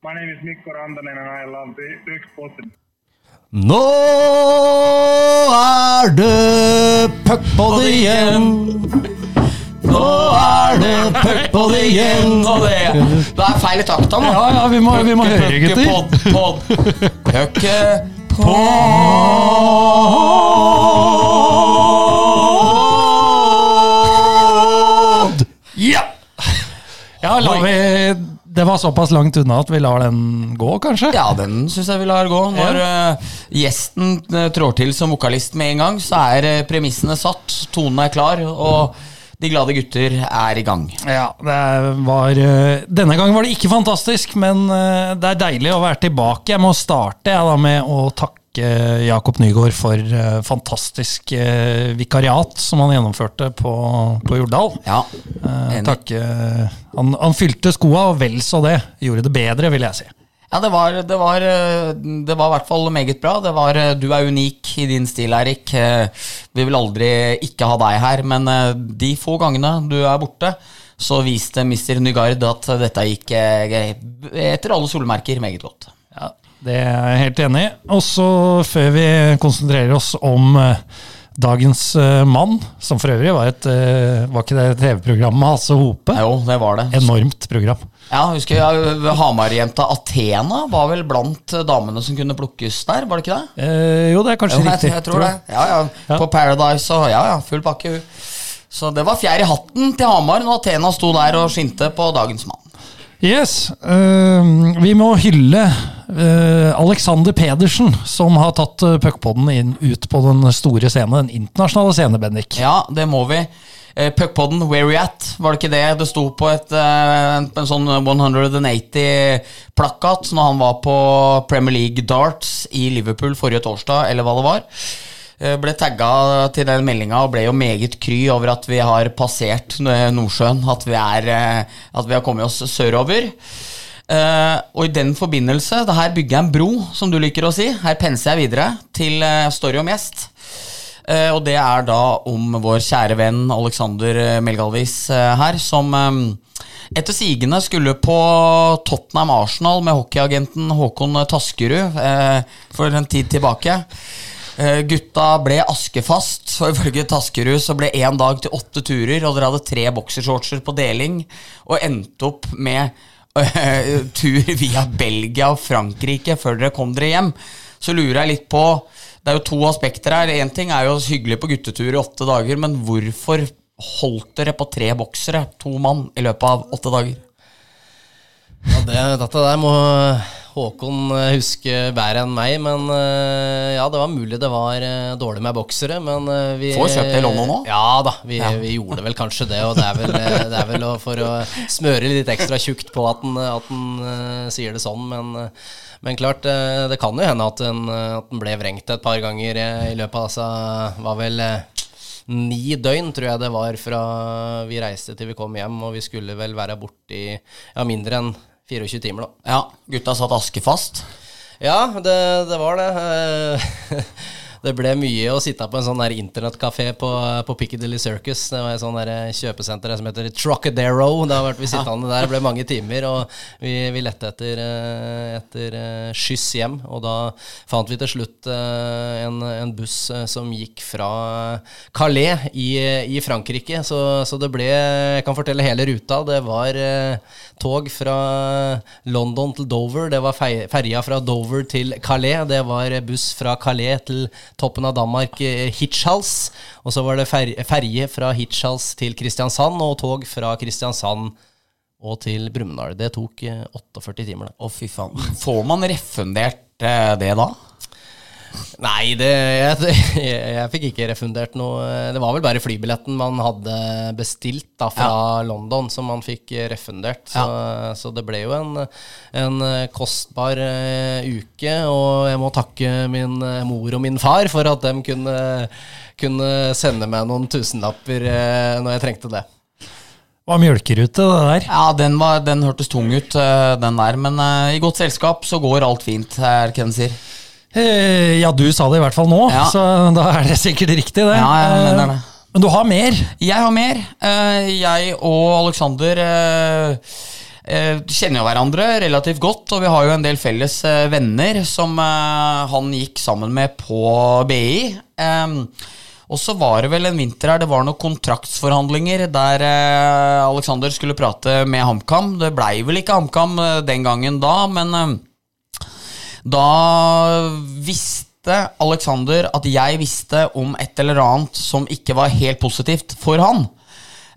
My name is Mikko Rantanen and I love Puckpodden. Nå er det puckpod igjen. Nå er det puckpod igjen. Og det, det er feil i takta nå. Ja, ja, vi må, vi må høre, gutter. Puckepod. Ja! Ja, la vi Det var såpass langt unna at vi lar den gå, kanskje? Ja, den syns jeg vi lar gå. Når uh, gjesten uh, trår til som vokalist med en gang, så er uh, premissene satt, tonen er klar, og de glade gutter er i gang. Ja, det var Denne gangen var det ikke fantastisk, men det er deilig å være tilbake. Jeg må starte jeg, da, med å takke Jakob Nygaard for eh, fantastisk eh, vikariat som han gjennomførte på, på Jordal. Ja, Eh, takke, han, han fylte skoa, vel så det. Gjorde det bedre, vil jeg si. Ja, det var, det var, eh, det var i hvert fall meget bra. Det var, eh, du er unik i din stil, Eirik. Eh, Vi vil aldri ikke ha deg her, men eh, de få gangene du er borte, så viste Mr. Nygaard at dette gikk eh, etter alle solmerker meget godt. Det er jeg helt enig i. Og så, før vi konsentrerer oss om eh, dagens eh, mann, som for øvrig var et eh, Var ikke det TV-programmet med Hasse Hope? Jo, det var det. Enormt program. Ja, husker jeg Hamar-jenta Athena var vel blant damene som kunne plukkes der, var det ikke det? Eh, jo, det er kanskje Jo, jeg, riktig. jeg tror det. Ja, ja. Ja. På Paradise og ja, ja, full pakke. hun. Så det var fjær i hatten til Hamar når Athena sto der og skinte på dagens mann. Yes. Uh, vi må hylle uh, Alexander Pedersen, som har tatt uh, puckpodden ut på den store scenen, den internasjonale scenen, Bendik. Ja, det må vi. Uh, Puckpodden, where we at? Var det ikke det det sto på et, uh, en, sånn 180-plakat når han var på Premier League Darts i Liverpool forrige torsdag, eller hva det var? Eh, Ble tagga til den meldinga og ble jo meget kry over at vi har passert eh, Nordsjøen. At vi, er, eh, at vi har kommet oss sørover. Og i den forbindelse, det her bygger jeg en bro, som du liker å si. Her penser jeg videre til story om gjest. Og det er da om vår kjære venn Alexander Melgalvis her, som etter sigende skulle på Tottenham Arsenal med hockeyagenten Håkon Taskerud for en tid tilbake. Eh, gutta ble askefast, og ifølge Taskerud så ble én dag til åtte turer, og dere hadde tre boksershortser på deling, og endte opp med uh, tur via Belgia og Frankrike før dere kom dere hjem. Så lurer jeg litt på Det er jo to aspekter her. Én ting er jo hyggelig på guttetur i åtte dager, men hvorfor holdt dere på tre boksere, to mann, i løpet av åtte dager? Ja, det, dette der må Håkon husker huske bedre enn meg, men eh, ja, det var mulig det var eh, dårlig med boksere, men eh, vi Får kjøpt det i London nå? Ja da, vi, vi gjorde vel kanskje det, og det er vel, eh, det er vel for å smøre litt ekstra tjukt på at han at eh, sier det sånn, men, eh, men klart, eh, det kan jo hende at den, eh, at den ble vrengt et par ganger eh, i løpet av altså, var vel eh, ni døgn, tror jeg det var, fra vi reiste til vi kom hjem, og vi skulle vel være borte i ja, mindre enn 24 timer, da. Ja, gutta satt askefast. Ja, det, det var det. Eh, Det ble mye å sitte på en sånn internettkafé på, på Piccadilly Circus. Det var et sånn der kjøpesenter som heter Trocadero. Da ble vi sittende der. Det ble mange timer, og vi, vi lette etter, eh, etter eh, skyss hjem. Og da fant vi til slutt eh, en, en buss eh, som gikk fra Calais i, i Frankrike. Så, så det ble Jeg kan fortelle hele ruta. Det var eh, tog fra London til Dover. Det var ferja fra Dover til Calais. Det var buss fra Calais til toppen av Danmark, eh, Hirtshals. Og så var det fer ferje fra Hirtshals til Kristiansand, og tog fra Kristiansand og til Brumunddal. Det tok eh, 48 timer, da. Å, fy faen. Får man refundert eh, det da? Nei, det, jeg, jeg, jeg fikk ikke refundert noe. Det var vel bare flybilletten man hadde bestilt da fra London som man fikk refundert. Så, så det ble jo en, en kostbar eh, uke, og jeg må takke min eh, mor og min far for at de kunne, kunne sende meg noen tusenlapper eh, når jeg trengte det. Hva var mjølkerute, det der. Ja, den, var, den hørtes tung ut, eh, den der. Men uh, i godt selskap så går alt fint, er det ikke den sier? Eh, ja, du sa det i hvert fall nå, Ja. så da er det sikkert riktig, det. Ja, jeg mener det. Eh, Men du har mer? Jeg har mer. Eh, Jeg og Alexander eh, kjenner jo hverandre relativt godt, og vi har jo en del felles venner som han gikk sammen med på BI. Og så var det vel en vinter her, det var noen kontraktsforhandlinger der Aleksander Alexander skulle prate med HamKam. Det blei vel ikke HamKam den gangen da, men da visste Alexander at jeg visste om et eller annet som ikke var helt positivt for han.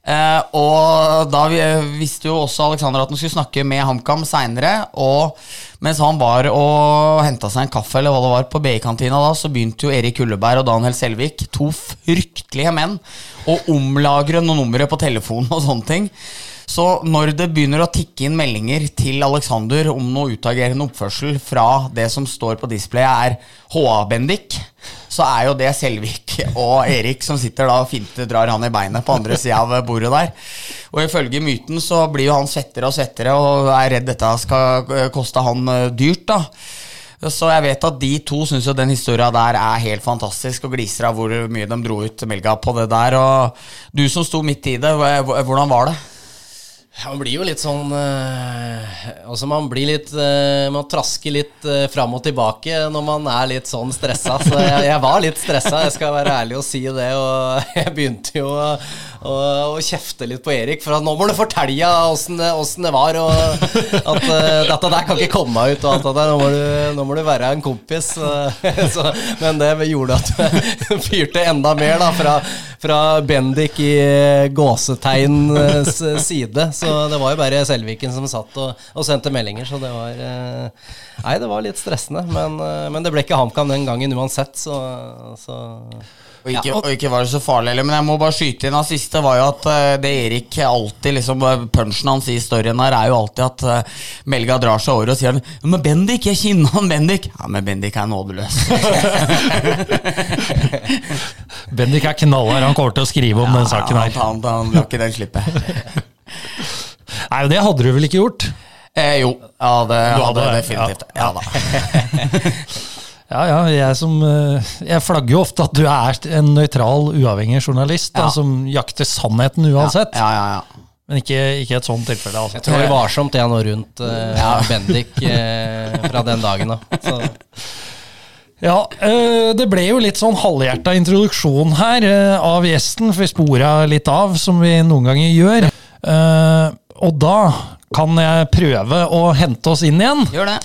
Eh, og da vi, visste jo også Alexander at han skulle snakke med HamKam seinere. Og mens han var og henta seg en kaffe eller hva det var på BI-kantina, da, så begynte jo Erik Kulleberg og Daniel Selvik, to fryktelige menn, å omlagre noen numre på telefonen og sånne ting. Så når det begynner å tikke inn meldinger til Alexander om noe utagerende oppførsel fra det som står på displayet, er HA-Bendik, så er jo det Selvik og Erik som sitter da og fint drar han i beinet på andre sida av bordet der. Og ifølge myten så blir jo han svettere og svettere og er redd dette skal koste han eh, dyrt, da. Så jeg vet at de to syns jo den historia der er helt fantastisk, og gliser av hvor mye de dro ut melga på det der. Og du som sto midt i det, hvordan var det? Man blir jo litt sånn eh, Altså, man blir litt eh, Man trasker litt eh, fram og tilbake når man er litt sånn stressa. Så jeg, jeg var litt stressa, jeg skal være ærlig og si det. Og jeg begynte jo å, å, å kjefte litt på Erik, for at nå må du fortelle åssen det, var. Og at dette der kan ikke komme ut, og alt det der. Nå må du, nå må du være en kompis. Så, men det gjorde at Du fyrte enda mer da fra, fra Bendik i gåsetegns side. Så det var jo bare Selviken som satt og, og sendte meldinger, så det var eh, Nei, det var litt stressende. Men, eh, men det ble ikke HamKam den gangen uansett, så, så Og ikke, og ikke var det så farlig heller, men jeg må bare skyte inn av siste var jo at eh, det Erik alltid liksom eh, Punchen hans i storyen her er jo alltid at Melga drar seg over og sier Men Bendik, jeg kjenner han Bendik. Ja, men Bendik er nådeløs. Bendik er knallhard, han kommer til å skrive om den saken han, han, han, han lar ikke den slippe. Nei, det hadde du vel ikke gjort? Eh, jo, ja, det hadde hadde jeg definitivt. Ja, da. Ja, ja, jeg som eh, Jeg flagger jo ofte at du er en nøytral, uavhengig journalist da, som jakter sannheten uansett. Ja, ja, ja. Men ikke, ikke et sånt tilfelle. Altså. Jeg tror det var varsomt jeg nå rundt eh, Bendik uh, fra den dagen. da så, Ja, uh, det ble jo litt sånn halvhjerta introduksjon her av gjesten, for vi spora litt av, som vi noen ganger gjør. Eh, og da kan jeg prøve å hente oss inn igjen. Gjør det.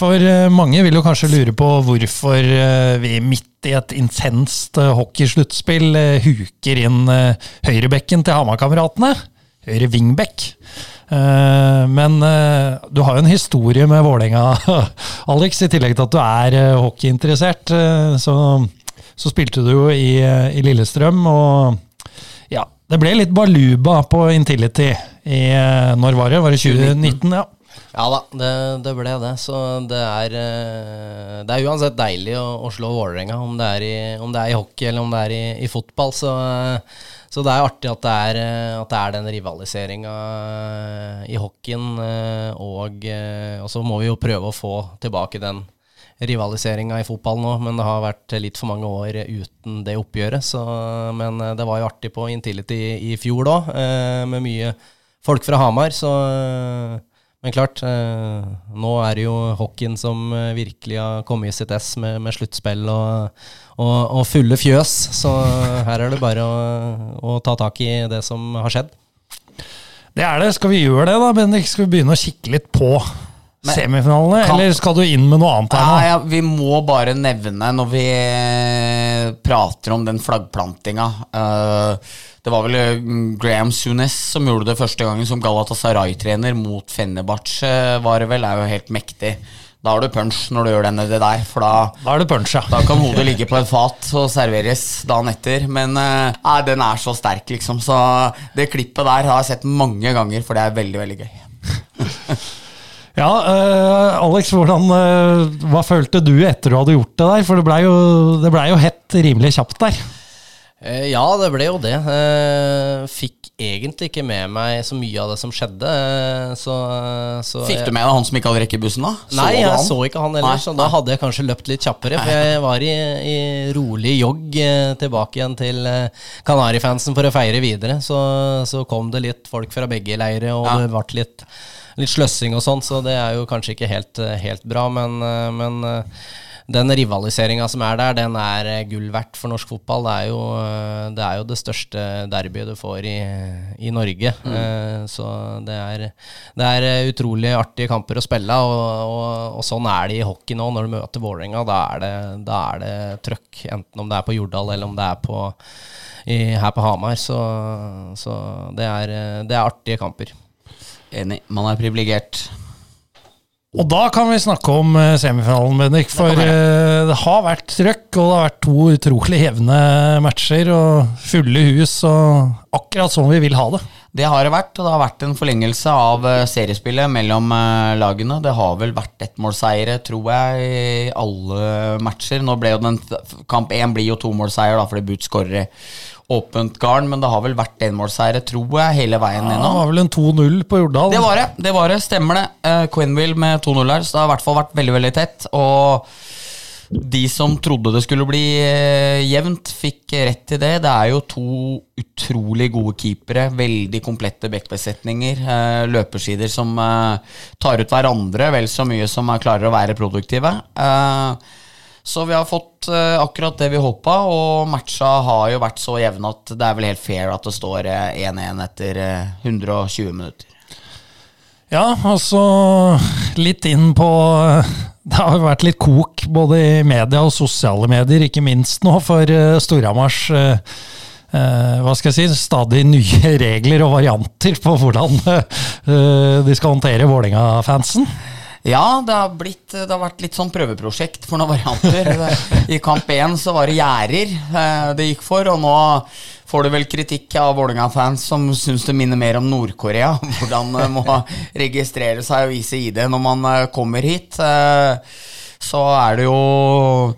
For eh, mange vil jo kanskje lure på hvorfor eh, vi midt i et intenst hockeysluttspill huker inn høyrebekken til Hamar-kameratene. Høyre wingback. Eh, Men du har jo en historie med Vålerenga, Alex, i tillegg til at du er hockeyinteressert. Så, så spilte du jo i, i Lillestrøm, og det ble litt baluba på Intility i eh, Når var det? Var det 2019? Ja. ja da, det, det ble det. Så det er eh, Det er uansett deilig å, å slå Vålerenga, om, om det er i hockey eller om det er i, i fotball. Så, eh, så det er artig at det er, at det er den rivaliseringa i hockeyen. Og, og så må vi jo prøve å få tilbake den rivaliseringa i fotball nå, men det har vært litt for mange år uten det oppgjøret. Så, men eh, det var jo artig på Intility i fjor da, eh, med mye folk fra Hamar. Så, eh, men klart, nå er det jo hockeyen som virkelig har kommet i sitt ess med, med sluttspill og, og, og fulle fjøs. Så her er det bare å, å ta tak i det som har skjedd. Det er det. Skal vi gjøre det, da, Bendik? Skal vi begynne å kikke litt på Men- semifinalene? Kan- Eller skal du inn med noe annet her nå? ja, vi må bare nevne, når vi eh, prater om den flaggplantinga uh, Det var vel eh, Graham Sunes som gjorde det første gangen som Galatasaray-trener mot Fenerbahçe, var det vel. er jo helt mektig. Da har du punch når du gjør denne det der, for da Da det punch, ja. da kan hodet ligge på et fat og serveres dagen etter. Men uh, den er så sterk, liksom. Så det klippet der har jeg sett mange ganger, for det er veldig, veldig gøy. Ja, uh, Alex, hvordan, uh, hva følte du etter du hadde gjort det der? For det blei jo, det ble jo hett rimelig kjapt der. Uh, Ja, det ble jo det. Eh, Fikk egentlig ikke med meg så mye av det som skjedde. Så, så Fikk du med deg han som ikke hadde rekke bussen, da? Nei, du jeg han? så ikke han heller, Nei, så da hadde jeg kanskje løpt litt kjappere. For jeg var i, i rolig jogg tilbake igjen til Kanarifansen for å feire videre. Så, så kom det litt folk fra begge leire, og Ja. det ble litt litt sløssing og sånn, så det er jo kanskje ikke helt, helt bra. Men, men den rivaliseringa som er der, den er eh, gull verdt for norsk fotball. Det er jo eh, det, er jo det største derbyet du får i, i Norge. Mm. Så det er, det er, utrolig artige kamper å spille, og, og, og, sånn er det i hockey nå. Når du møter Vålerenga, da det, da er det trøkk. Enten om det er på Jordal eller om det er på, i, her på Hamar. Så, så det, er, det er artige kamper. Enig. Man er privilegert. Og da kan vi snakke om eh, semifinalen, Bendik. For det, uh, det, har vært trøkk, og det har vært to utrolig hevende matcher og fulle hus. og Akkurat sånn vi vil ha det. Det har det vært, og det har vært en forlengelse av uh, seriespillet mellom lagene. Det har vel vært ettmålseiere, tror jeg, i alle matcher. Nå ble jo den Kamp én blir jo tomålseier, fordi Boots skårer åpent garn, men det har vel vært enmålseiere, tror jeg, hele veien ja, Det var vel en 2-0 på Jordal? Det var det, det var det, stemmer det. Uh, Quenville med 2-0 her, så det har i hvert fall vært veldig, veldig tett. Og de som trodde det skulle bli uh, jevnt, fikk rett i det. Det er jo to utrolig gode keepere, veldig komplette backbesetninger. Uh, løpersider som tar ut hverandre vel så mye som klarer å være produktive. Uh, så vi har fått uh, akkurat det vi håpa, og matcha har jo vært så jevne at det er vel helt fair at det står 1-1 uh, etter uh, eh, 120 minutter. Ja, altså litt inn på Det har vært litt kok både i media og sosiale medier, ikke minst nå, for Storhamars hva skal jeg si, stadig nye regler og varianter på hvordan de skal håndtere Vålerenga-fansen. Ja, det har, blitt, det har vært litt sånn prøveprosjekt for noen varianter. I kamp én så var det gjerder eh, det gikk for, og nå får du vel kritikk av Vålerenga-fans som syns det minner mer om Nord-Korea. Hvordan man må registrere seg og vise ID når man eh, kommer hit. Eh, så er det jo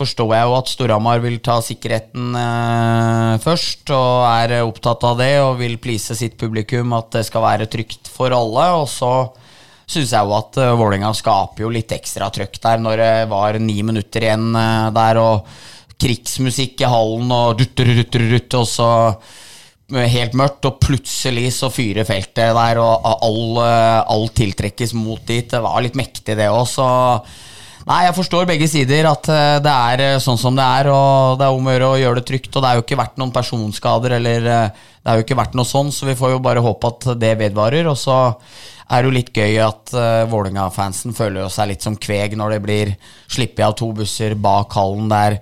forstår jeg jo at Storhamar vil ta sikkerheten eh, først, og er opptatt av det og vil please sitt publikum at det skal være trygt for alle. Og så syns jeg jo at uh, Vålerenga skaper jo litt ekstra trøkk der når det var ni minutter igjen uh, der, og krigsmusikk i hallen og dutt-rutt-rutt, og så uh, helt mørkt, og plutselig så fyrer feltet der, og all, all tiltrekkes mot dit. Det var litt mektig, det òg, så Nei, jeg forstår begge sider, at det er sånn som det er. Og det er om å gjøre å gjøre det trygt. Og det er jo ikke vært noen personskader, eller det har jo ikke vært noe sånn, så vi får jo bare håpe at det vedvarer. Og så er det jo litt gøy at uh, Vålerenga-fansen føler seg litt som kveg når det blir sluppet av to busser bak hallen der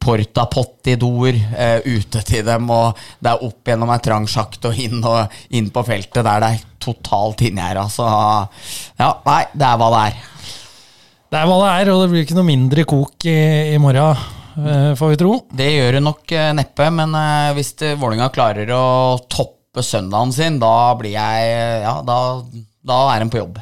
porta pottidoer uh, ute til dem, og det er opp gjennom ei trang sjakt og inn, og inn på feltet der det er totalt inngjerda. Så ja, nei, det er hva det er. Det er hva det er, og det blir ikke noe mindre kok i, i morgen, uh, får vi tro. Det gjør det nok uh, neppe, men hvis Vålerenga klarer å toppe søndagen sin, da blir jeg Ja, da da er en på jobb.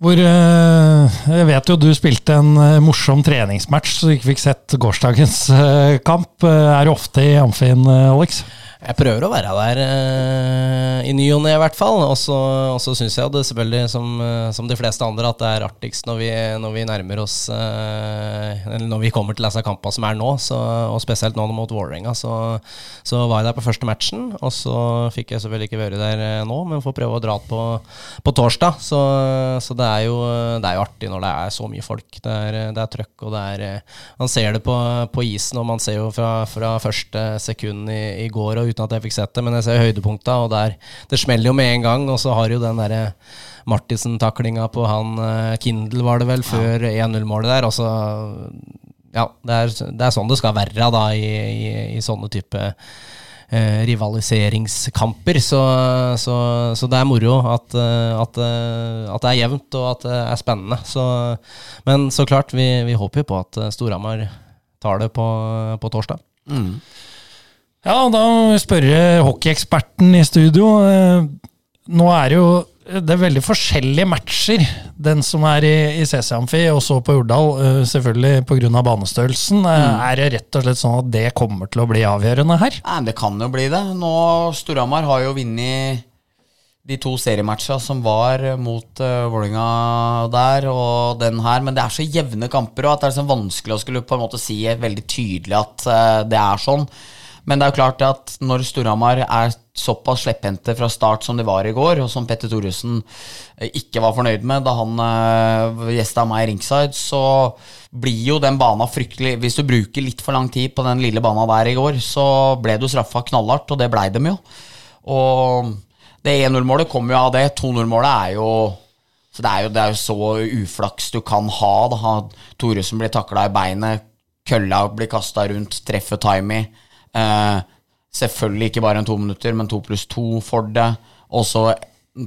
Hvor eh, Jeg vet jo du spilte en eh, morsom treningsmatch, så du ikke fikk sett gårsdagens eh, kamp. Er du ofte i Amfin, Alex? Jeg prøver å være der uh, i ny og ne, i hvert fall. Og så syns jeg det selvfølgelig, som, uh, som, de fleste andre, at det er artigst når vi, når vi nærmer oss uh, Eller når vi kommer til disse kampene som er nå, så, og spesielt nå mot Vålerenga. Så, så, var jeg der på første matchen, og så fikk jeg selvfølgelig ikke være der nå, men får prøve å dra på, på torsdag. Så, så det, er jo, det, er jo, artig når det er så mye folk. Det er, det er trøkk, og det er Man ser det på, på isen, og man ser jo fra, fra første sekund i, i går og uten at jeg fikk sett det, men jeg ser høydepunkta, og der, det smeller jo med en gang. Og så har jo den derre Martisen-taklinga på han uh, Kindle, var det vel, før ja. 1-0-målet der. Altså, ja, det er, det er, sånn det skal være da, i, i, i sånne type eh, rivaliseringskamper. Så, så, så, det er moro at, uh, at, at, det er jevnt, og at det er spennende. Så, men så klart, vi, vi håper jo på at Storhamar tar det på, på torsdag. Mm. Ja, da må vi spørre hockeyeksperten i studio. Eh, nå er det jo det er veldig forskjellige matcher. Den som er i, i CC Amfi, og så på Urdal, uh, selvfølgelig pga. banestørrelsen. Uh, mm. Er det rett og slett sånn at det kommer til å bli avgjørende her? Nei, Det kan jo bli det. Nå Storhamar har jo vunnet de to seriematcha som var mot uh, Vålinga der og den her, men det er så jevne kamper og at det er så vanskelig å skulle på en måte si veldig tydelig at uh, det er sånn. Men det er jo klart at når Storhamar er såpass slepphendte fra start som de var i går, og som Petter Thoresen eh, ikke var fornøyd med da han uh, gjesta meg i ringside, så blir jo den bana fryktelig Hvis du bruker litt for lang tid på den lille bana der i går, så ble du straffa knallhardt, og det blei dem jo. Og det 1-0-målet kommer jo av det. 2-0-målet er jo så det er, jo, det er jo så uflaks du kan ha. da Thoresen blir takla i beinet, kølla blir kasta rundt, treffer Timey. Eh, selvfølgelig ikke bare en to minutter, men to pluss to for det. Og så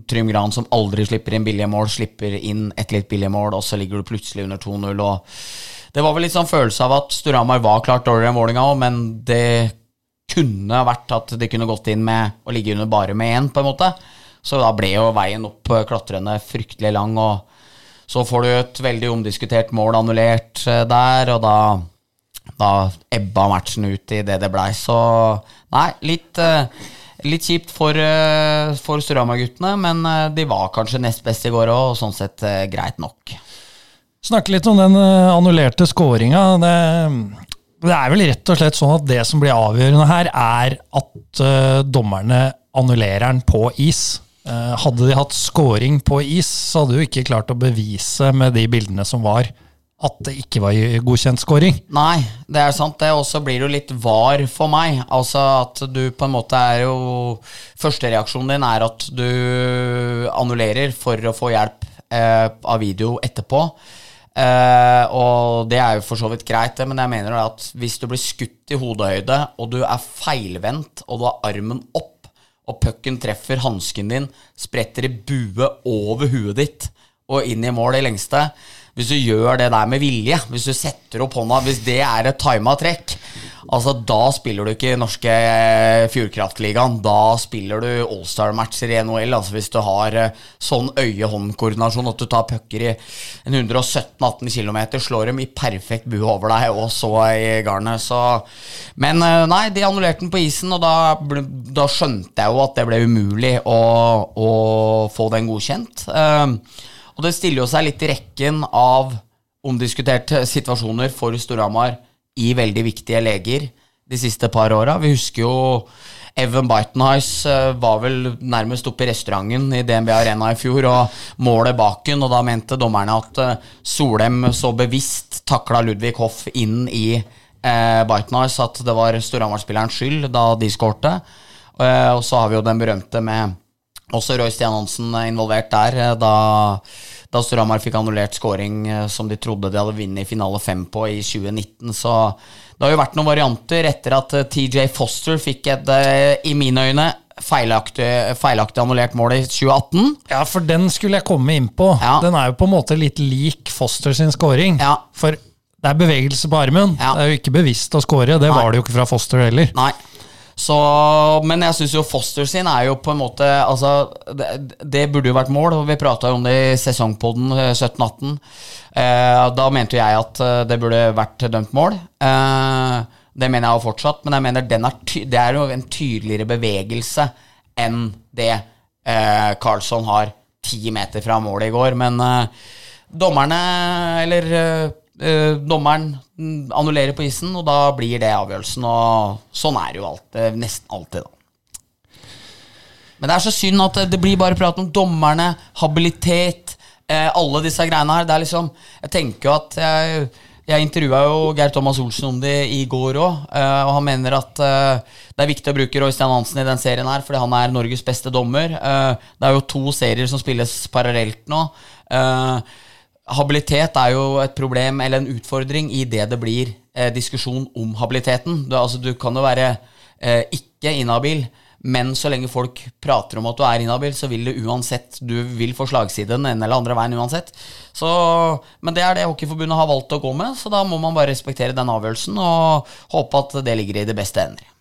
Trym Gran som aldri slipper inn billige mål, slipper inn et litt billig mål, og så ligger du plutselig under 2-0. Det var vel litt sånn følelse av at Storhamar var klart dårligere enn Vålerenga òg, men det kunne vært at de kunne gått inn med å ligge under bare med én, på en måte. Så da ble jo veien opp klatrende fryktelig lang, og så får du et veldig omdiskutert mål annullert eh, der, og da, da ebba matchen ut i det det blei. Så nei, litt, eh, litt kjipt for, for Storhamar-guttene, men de var kanskje nest best i går òg, og sånn sett greit nok. Snakke litt om den annullerte skåringa. Det, det, er vel rett og slett sånn at det som blir avgjørende her, er at dommerne annullerer den på is. Eh, hadde de hatt scoring på is, så hadde du ikke klart å bevise med de bildene som var, at det ikke var godkjent scoring. Nei, det er sant det. Og så blir det jo litt var for meg. Altså at du på en måte er jo Førstereaksjonen din er at du annullerer for å få hjelp eh, av video etterpå. Eh, og det er jo for så vidt greit, men jeg mener at hvis du blir skutt i hodehøyde, og du er feilvendt, og du har armen opp og pucken treffer hansken din, spretter i bue over huet ditt og inn i mål i lengste Hvis du gjør det der med vilje, hvis du setter opp hånda, hvis det er et tima trekk, Altså, Da spiller du ikke i norske eh, Fjordkraftligaen. Da spiller du Allstar-matcher i NHL. Altså Hvis du har eh, sånn øye-hånd-koordinasjon at du tar pucker i 117-18 km, slår dem i perfekt bue over deg, og så i garnet. Så Men eh, nei, de annullerte den på isen, og da, da, skjønte jeg jo at det ble umulig å, å få den godkjent. Og det stiller jo seg litt i rekken av omdiskuterte situasjoner for Storhamar i veldig viktige leger de siste par åra. Vi husker jo Evan Bitenheis eh, var vel nærmest oppe i restauranten i DNB Arena i fjor, og målet bak hun, og da mente dommerne at eh, Solheim så bevisst takla Ludvig Hoff inn i eh, Bitenheis at det var Storhamar-spillerens skyld da de skårte. Eh, og så har vi jo den berømte med også Roy Stian Hansen involvert der, eh, da da Storhamar fikk annullert scoring eh, som de trodde de hadde vunnet i finale fem på i 2019. Så det har jo vært noen varianter etter at eh, TJ Foster fikk et, eh, i mine øyne, feilaktig, feilaktig annullert mål i 2018. Ja, for den skulle jeg komme inn på. Ja. Den er jo på en måte litt lik Foster sin scoring. Ja. For det er bevegelse på armen. Ja. Det er jo ikke bevisst å score. Det Nei. var det jo ikke fra Foster heller. Nei. Så, men jeg syns jo Foster sin er jo på en måte altså, det, det, burde jo vært mål, vi prata jo om det i sesongpodden 17-18. Eh, eh, da mente jeg at eh, det burde vært dømt mål. Eh, det mener jeg jo fortsatt, men jeg mener er det er jo en tydeligere bevegelse enn det eh, Carlsson har ti meter fra målet i går. Men eh, dommerne, eller eh, dommeren annullerer på isen, og da blir det avgjørelsen. Og sånn er det jo alltid, nesten alltid, da. Men det er så synd at det blir bare prat om dommerne, habilitet, uh, alle disse greiene her. Det er liksom Jeg tenker jo at jeg, jeg intervjua jo Geir Thomas Olsen om det i går òg, uh, og han mener at eh, det er viktig å bruke Roy Stian Hansen i den serien her, fordi han er Norges beste dommer. Eh, det er jo to serier som spilles parallelt nå. Eh, habilitet er jo et problem eller en utfordring i det det blir eh, diskusjon om habiliteten. Du, altså, du kan jo være eh, ikke inhabil, men så lenge folk prater om at du er inhabil, så vil det uansett Du vil få slagside den ene eller andre veien uansett. Så, men det er det Hockeyforbundet har valgt å gå med, så da må man bare respektere den avgjørelsen og håpe at det ligger i det beste ender.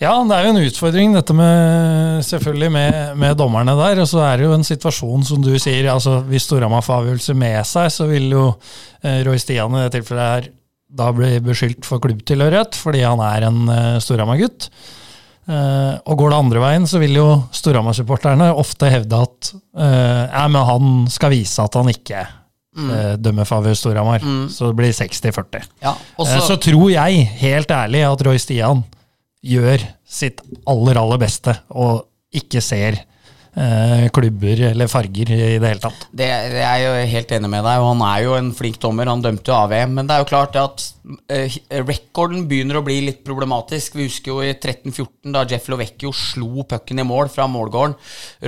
Ja, det er jo en utfordring dette med selvfølgelig med, med, dommerne der. Og så er det jo en situasjon som du sier, altså hvis Storhamar får avgjørelse med seg, så vil jo eh, Roy Stian i det tilfellet her da bli beskyldt for klubbtilhørighet, fordi han er en eh, Storhamar-gutt. Eh, og går det andre veien, så vil jo Storhamar-supporterne ofte hevde at eh, men han skal vise at han ikke eh, dømmer favør Storhamar. Så det blir 60-40. Ja, Eh, Så så tror jeg, helt ærlig, at Roy Stian gjør sitt aller, aller beste, og ikke ser eh, klubber eller farger i det hele tatt. det, det er jeg jo helt enig med deg, og han er jo en flink dommer. Han dømte jo AVM, men det er jo klart at eh, rekorden begynner å bli litt problematisk. Vi husker jo i 13-14, da Jeff Lovecchio slo pucken i mål fra målgården.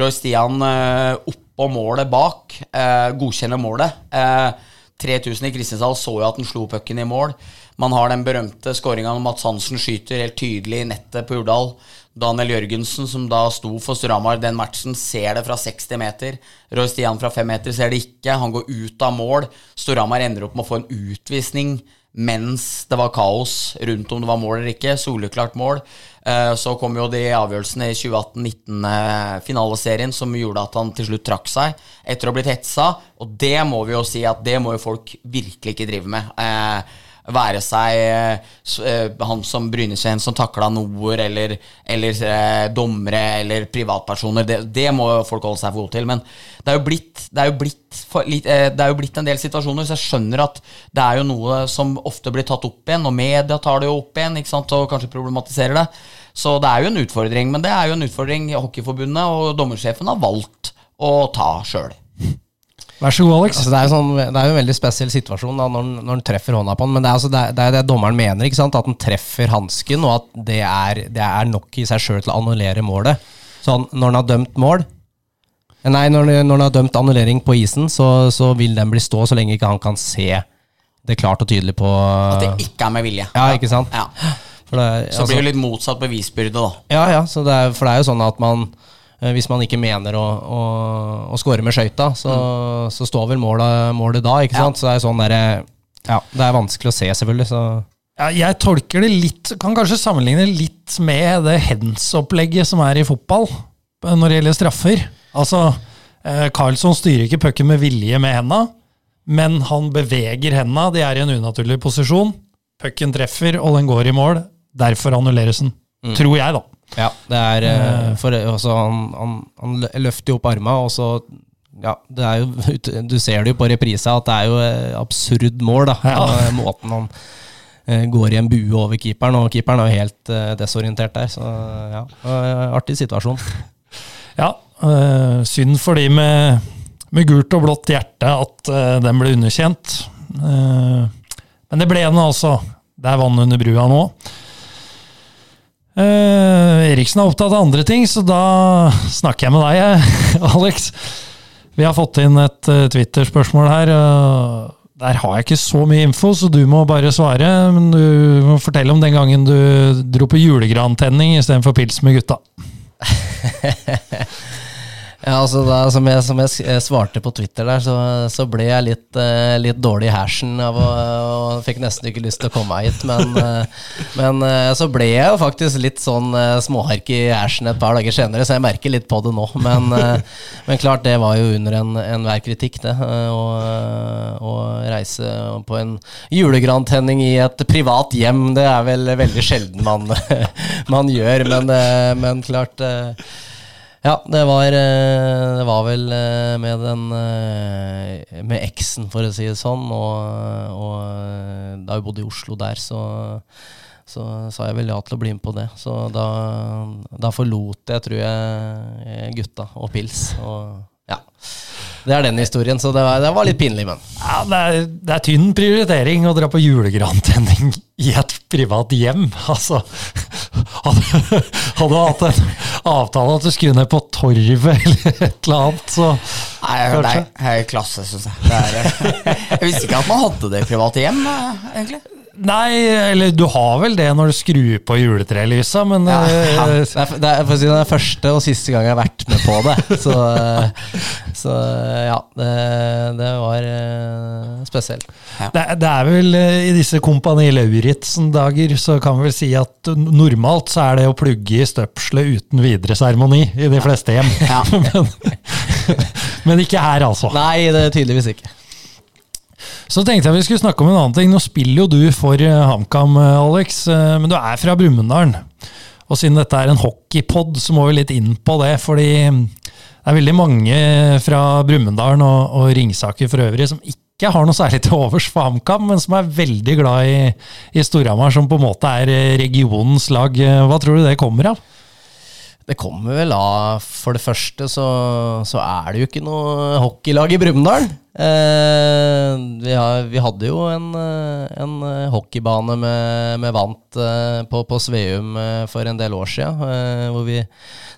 Roy Stian eh, oppå målet bak, eh, godkjenner målet. Eh, 3000 i Kristiansand så jo at han slo pucken i mål. Man har den berømte skåringa når Mats Hansen skyter helt tydelig i nettet på Urdal. Daniel Jørgensen, som da sto for Storhamar den matchen, ser det fra 60 meter. Roy Stian fra 5 meter ser det ikke. Han går ut av mål. Storhamar ender opp med å få en utvisning mens det var kaos rundt om det var mål eller ikke. Soleklart mål. Eh, Så kom jo de avgjørelsene i 2018-19-finaleserien som gjorde at han til slutt trakk seg etter å ha blitt hetsa. Og det må vi jo si at det må jo folk virkelig ikke drive med. Være seg eh, eh, han som Brynesveen som takla Noer, eller, eller eh, dommere eller privatpersoner. Det, det må folk holde seg for gode til. Men det er jo blitt, det er blitt, det er jo blitt en del situasjoner, så jeg skjønner at det er jo noe som ofte blir tatt opp igjen, og media tar det jo opp igjen ikke sant, og kanskje problematiserer det. Så det er jo en utfordring, men det er jo en utfordring Hockeyforbundet og dommersjefen har valgt å ta sjøl. Vær så god, Alex. Altså, det, er jo sånn, det er jo en veldig spesiell situasjon da, når, når han treffer hånda på han, Men det er, altså, det, er, det er det dommeren mener, ikke sant? at han treffer hansken, og at det er, det er nok i seg sjøl til å annullere målet. Så han, når han har dømt mål Nei, når, når han har dømt annullering på isen, så, så vil den bli stå så lenge ikke han kan se det klart og tydelig på At det ikke er med vilje. Ja, ikke sant? Ja. For det, altså, Så blir det litt motsatt bevisbyrde, da. Ja, ja, så det er, for det er jo sånn at man hvis man ikke mener å, å, å score med skøyta, så, så står vel målet, målet da, ikke Ja. sant? Så det er sånn der, Ja, det er vanskelig å se, selvfølgelig, så Ja, jeg tolker det litt Kan kanskje sammenligne litt med det hands-opplegget som er i fotball eh, når det gjelder straffer. Altså, eh, Carlsson styrer ikke pucken med vilje med henda, men han beveger henda. De er i en unaturlig posisjon. Pucken treffer, og den går i mål. Derfor annulleres den. Tror jeg, da. Ja, det er uh, For altså, han, han, han løfter jo opp arma, og så ja, det er jo, Du ser det jo på reprisa at det er jo eh, absurd mål, da. Ja. Eh, Måten han eh, går i en bue over keeperen, og keeperen er jo helt eh, desorientert der. Så ja, eh, artig situasjon. Ja, synd for de med, med gult og blått hjerte at den ble underkjent. Eh, men det ble den altså. Det er vann under brua nå. Eh, Eriksen er opptatt av andre ting, så da snakker jeg med deg, Alex. Vi har fått inn et uh, Twitter-spørsmål her. der har jeg ikke så mye info, så du må bare svare. Men du må fortelle om den gangen du dro på julegrantenning istedenfor pils med gutta. Ja, altså da, som, jeg, som jeg eh, svarte på Twitter der, så, så ble jeg litt, uh, litt dårlig i hersen av å og fikk nesten ikke lyst til å komme hit. Men, uh, men uh, så ble jeg jo faktisk litt sånn småhark i hersen et par dager senere, så jeg merker litt på det nå. Men, men klart, det var jo under en- enhver kritikk, det. Å, reise på en julegrantenning i et privat hjem, det er vel veldig sjelden man, man gjør. Men, men klart ja, det var, eh, det var vel eh, med den eh, Med eksen, for å si det sånn. Og, og da vi bodde i Oslo der, så, så sa jeg vel ja til å bli med på det. Så da, da forlot jeg, tror jeg, gutta og pils. Og ja. Det er den historien, så det var, det var litt pinlig, men. Ja, det er, det er tynn prioritering å dra på julegrantenning i et privat hjem. Altså, hadde, hadde du hatt en avtale at du skulle ned på torvet eller et eller annet, så Nei, det er, er klasse, syns jeg. Det er, jeg visste ikke at man hadde det i private hjem, egentlig. Nei, eller du har vel det når du skrur på juletrelysa, men Ja, eh, ja. Det er, det er, for å si det, er første og siste gang jeg har vært med på det. Så, så ja, det, det var spesielt. spesielt. Det, er- det er vel eh, i disse Kompani Lauritzen-dager så kan vi vel si at normalt så er det å plugge i støpselet uten videre seremoni i de fleste hjem. Ja. men, men ikke her, altså. Nei, det er tydeligvis ikke. Så tenkte jeg vi skulle snakke om en annen ting. Nå spiller jo du for eh, HamKam, eh, Alex, eh, men du er fra Brumunddal. Og siden dette er en hockeypod, så må vi litt inn på det. Fordi det er veldig mange fra Brumunddal og, og Ringsaker for øvrig som ikke har noe særlig til overs for HamKam, men som er veldig glad i, i Storhamar, som på en måte er regionens lag. Hva tror du det kommer av? Det kommer vel av For det første så, så er det jo ikke noe hockeylag i Brumunddal. Eh, vi, vi, hadde jo en, en hockeybane med, med vant eh, på, på, Sveum eh, for en del år siden, eh, hvor vi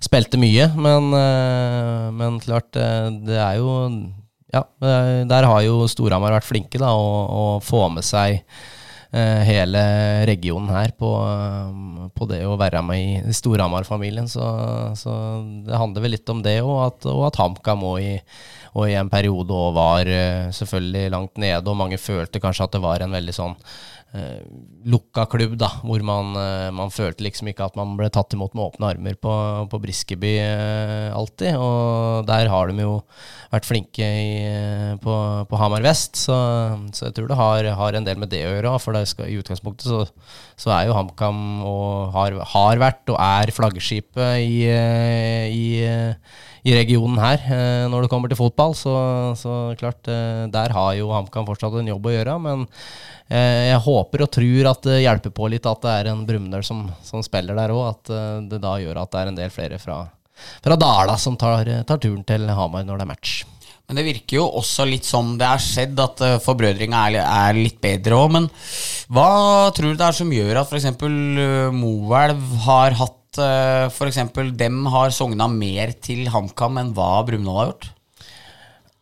spilte mye. Men, eh, men klart, eh, det er jo Ja, der har jo Storhamar vært flinke da, å, å få med seg Eh, hele regionen her på, på, det å være med i Storhamar-familien. Så, så, det handler vel litt om det, og at, og at HamKam òg i, i en periode var eh, selvfølgelig langt nede, og mange følte kanskje at det var en veldig sånn eh, lukka klubb, da, hvor man, eh, man, følte liksom ikke at man ble tatt imot med åpne armer på, på Briskeby eh, alltid. Og der har de jo vært flinke i, eh, på, på, Hamar vest, så, så, jeg tror det har, har, en del med det å gjøre. For skal, i utgangspunktet så, så, er jo HamKam og har, har, vært og er flaggskipet i, eh, i i regionen her når det kommer til fotball. Så, så klart, der har jo HamKam fortsatt en jobb å gjøre. Men Eh, jeg håper og tror at det hjelper på litt at det er en Brumunddal som, som, spiller der òg. At eh, det da gjør at det er en del flere fra, fra Dala som tar, tar turen til Hamar når det er match. Men det virker jo også litt som det har skjedd, at eh, forbrødringa er, litt bedre òg. Men hva tror du det er som gjør at f.eks. Moelv har hatt F.eks. dem har sogna mer til HamKam enn hva Brumunddal har gjort?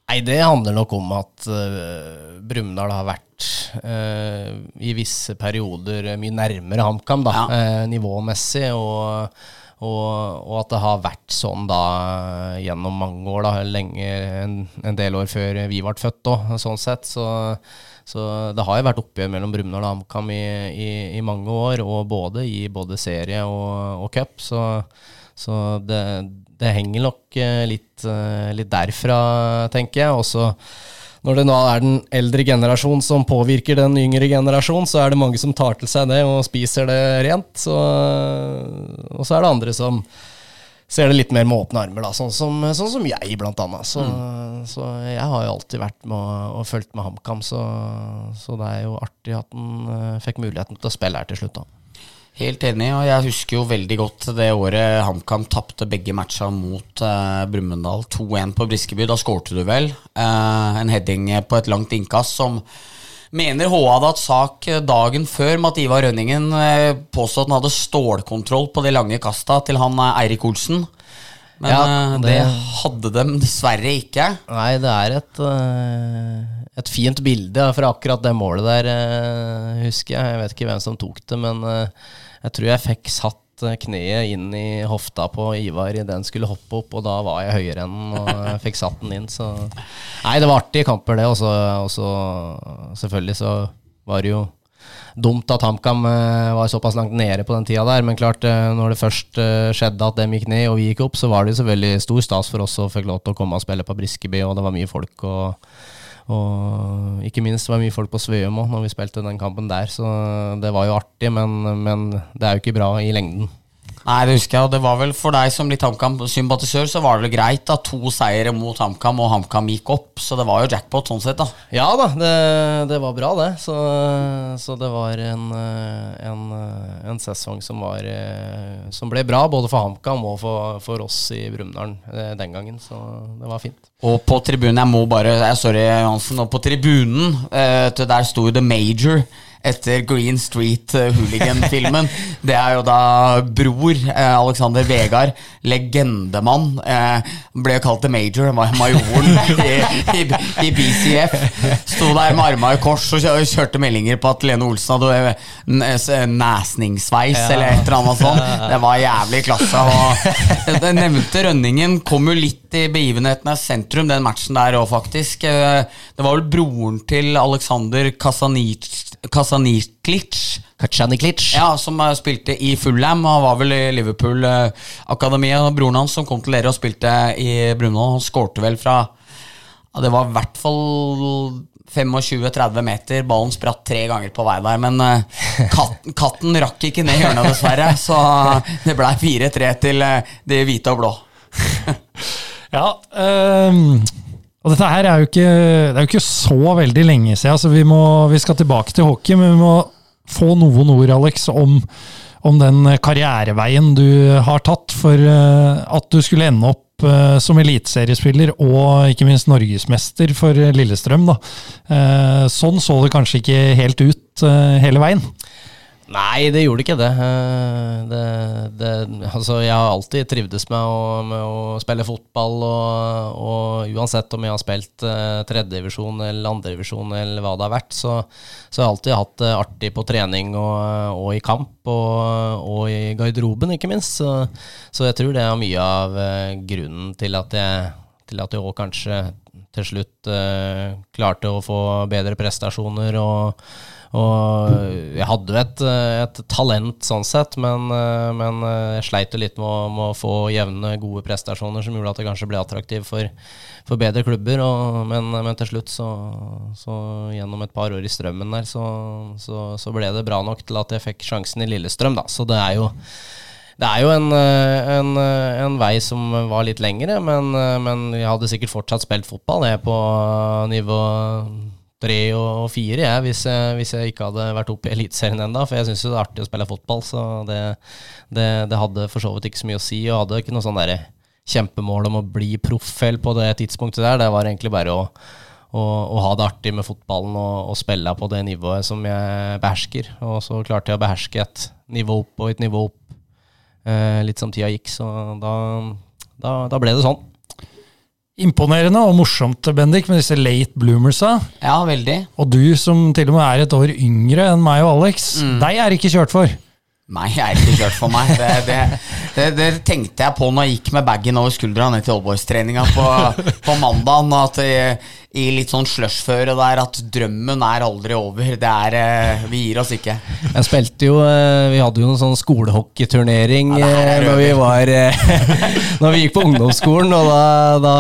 Nei, det handler nok om at uh, Brumunddal har vært uh, i visse perioder mye nærmere HamKam, da, ja. uh, nivåmessig. Og, og, og, at det har vært sånn da gjennom mange år, da, lenge, en, en del år før vi ble født òg, sånn sett. Så, så, det har jo vært oppgjør mellom Brumunddal og HamKam i, i, i, mange år, og både i både serie og, og cup. Så, så det det henger nok eh, litt, eh, litt derfra, tenker jeg. Også når det nå er den eldre generasjon som påvirker den yngre generasjon, så er det mange som tar til seg det og spiser det rent. Så, og så er det andre som ser det litt mer med åpne armer, da, sånn, som, sånn som jeg, blant annet. Så, mm. så, jeg har jo alltid vært med og, og fulgt med HamKam, så, så, det er jo artig at han uh, fikk muligheten til å spille her til slutt. da. Helt enig, og jeg husker jo veldig godt det året HamKam tapte begge matcha mot uh, Brumunddal 2-1 på Briskeby. Da skårte du vel uh, en heading på et langt innkast som mener HA hadde hatt sak dagen før med at Ivar Rønningen uh, påstod at han hadde stålkontroll på de lange kasta til han Eirik Olsen. Men ja, det, det, hadde de dessverre ikke. Nei, det er et, et fint bilde fra akkurat det målet der, husker jeg. Jeg vet ikke hvem som tok det, men jeg tror jeg fikk satt eh, kneet inn i hofta på Ivar idet han skulle hoppe opp, og da var jeg høyere enn og fikk satt den inn. Så Nei, det var artige kamper, det. Og så selvfølgelig så var det jo dumt at HamKam eh, var såpass langt nede på den tida der. Men klart, eh, når det først skjedde at dem gikk ned og vi gikk opp, så var det selvfølgelig stor stas for oss å fikk lov til å komme og spille på Briskeby, og det var mye folk. og og ikke minst var det mye folk på Sveum òg når vi spilte den kampen der, så det var jo artig, men, men det er jo ikke bra i lengden. Nei, det husker jeg, og det var vel for deg som litt HamKam-sympatisør, så var det vel greit at to seire mot HamKam, og HamKam gikk opp, så det var jo jackpot sånn sett, da. Ja da, det, det var bra, det. Så, så det var en, en, en, sesong som var Som ble bra, både for HamKam og for, for oss i Brumunddal eh, den gangen, så det var fint. Og på tribunen, jeg må bare Sorry, Hansen. Og på tribunen, eh, der sto jo The Major etter Green Street eh, Hooligan-filmen. Det er jo da bror eh, Alexander Vegard, legendemann, eh, ble kalt The Major, majoren i, i, i, BCF. Sto der med armene i kors og kjørte meldinger på at Lene Olsen hadde nesningsveis ja. eller et eller annet sånt. Det var jævlig klasse. Og den nevnte Rønningen kom jo litt i begivenhetenes sentrum, den matchen der òg, faktisk. Det var vel broren til Alexander Kasanic Kasaniklic. Kacaniklic. Ja, som spilte i Fulham og var vel i Liverpool-akademiet. Broren hans som kom til dere og spilte i Bruno, han skårte vel fra ja, Det var i hvert fall 25-30 meter. Ballen spratt tre ganger på vei der, men uh, katten, katten, rakk ikke ned hjørnet, dessverre. Så det ble 4-3 til uh, de hvite og blå. ja, um Og dette her er jo ikke, det er jo ikke så veldig lenge siden, så vi, må, vi skal tilbake til hockey, men vi må få noen ord, Alex, om, om den karriereveien du har tatt for eh, at du skulle ende opp eh, som eliteseriespiller og ikke minst norgesmester for Lillestrøm. Da. Eh, sånn så det kanskje ikke helt ut hele veien. Nei, det gjorde ikke det. Eh, det, det altså, jeg har alltid trivdes med å, med å spille fotball, og, og, uansett om jeg har spilt uh, tredjedivisjon eller andredivisjon eller hva det har vært, så, så har jeg alltid hatt det artig på trening og, og i kamp, og, og, i garderoben, ikke minst. Så, så, jeg tror det er mye av uh, grunnen til at jeg, til at jeg kanskje til slutt eh, klarte å få bedre prestasjoner. og og jeg hadde jo et, et, talent sånn sett, men, men jeg sleit jo litt med å, med å, få jevne, gode prestasjoner som gjorde at jeg kanskje ble attraktiv for, for bedre klubber. Og, men, men, til slutt, så, så, gjennom et par år i Strømmen der, så, så, så, ble det bra nok til at jeg fikk sjansen i Lillestrøm, da. Så det er jo det er jo en, en, en, vei som var litt lengre, men, men jeg hadde sikkert fortsatt spilt fotball jeg på nivå tre og fire jeg, hvis, jeg, hvis jeg ikke hadde vært oppe i Eliteserien ennå. For jeg syns det er artig å spille fotball, så det, det, det, hadde for så vidt ikke så mye å si. Og hadde ikke noe sånn der kjempemål om å bli proffel på det tidspunktet der. Det var egentlig bare å, å, å ha det artig med fotballen og, og, spille på det nivået som jeg behersker. Og så klarte jeg å beherske et nivå opp og et nivå opp eh, litt som tida gikk, så da, da, da ble det sånn. Imponerende og morsomt, Bendik, med disse late bloomersa. Ja, veldig. Og du som til og med er et år yngre enn meg og Alex, mm. deg er ikke kjørt for. Nei, jeg er ikke kjørt for meg. Det, det, det, det, tenkte jeg på når jeg gikk med bagen over skuldra ned til oldboys-treninga på, på mandag. At jeg, i litt sånn slushføre der at drømmen er aldri over. Det er eh, Vi gir oss ikke. Jeg spilte jo eh, Vi hadde jo en sånn skolehockeyturnering ja, eh, når vi var Når vi gikk på ungdomsskolen, og da, da,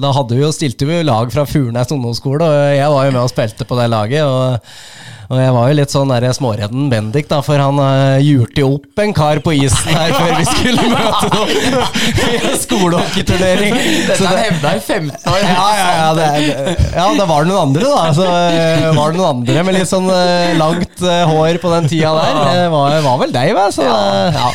da hadde vi jo, stilte vi lag fra Furnes ungdomsskole, og jeg var jo med og spilte på det laget. og og jeg var jo litt sånn der småredden Bendik, da, for han uh, jurte jo opp en kar på isen her før vi skulle møte noen i en skolehockeyturnering. Dette er hevda i 15 år. Ja, ja, ja, det, ja, det var noen andre, da. Så uh, var det noen andre med litt sånn uh, langt uh, hår på den tida der. Det var, var vel deg, vel? Så ja.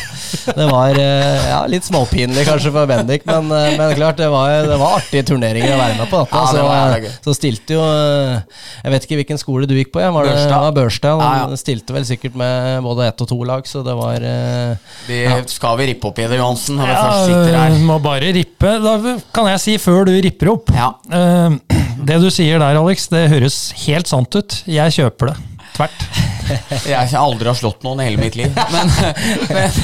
det var ja, litt småpinlig kanskje for Bendik, men, men klart, det var, det var artige turneringer å være med på. Dette, så, så, stilte jo Jeg vet ikke hvilken skole du gikk på? Ja, var det, var Børstad. Han ja, stilte vel sikkert med både ett og to lag, så det var uh, vi, Skal vi rippe opp i det, Johansen? Når vi først sitter her? Må bare rippe. Da kan jeg si, før du ripper opp uh, Det du sier der, Alex, det høres helt sant ut. Jeg kjøper det. Tvert. jeg aldri har slått noen i hele mitt liv. Men, men,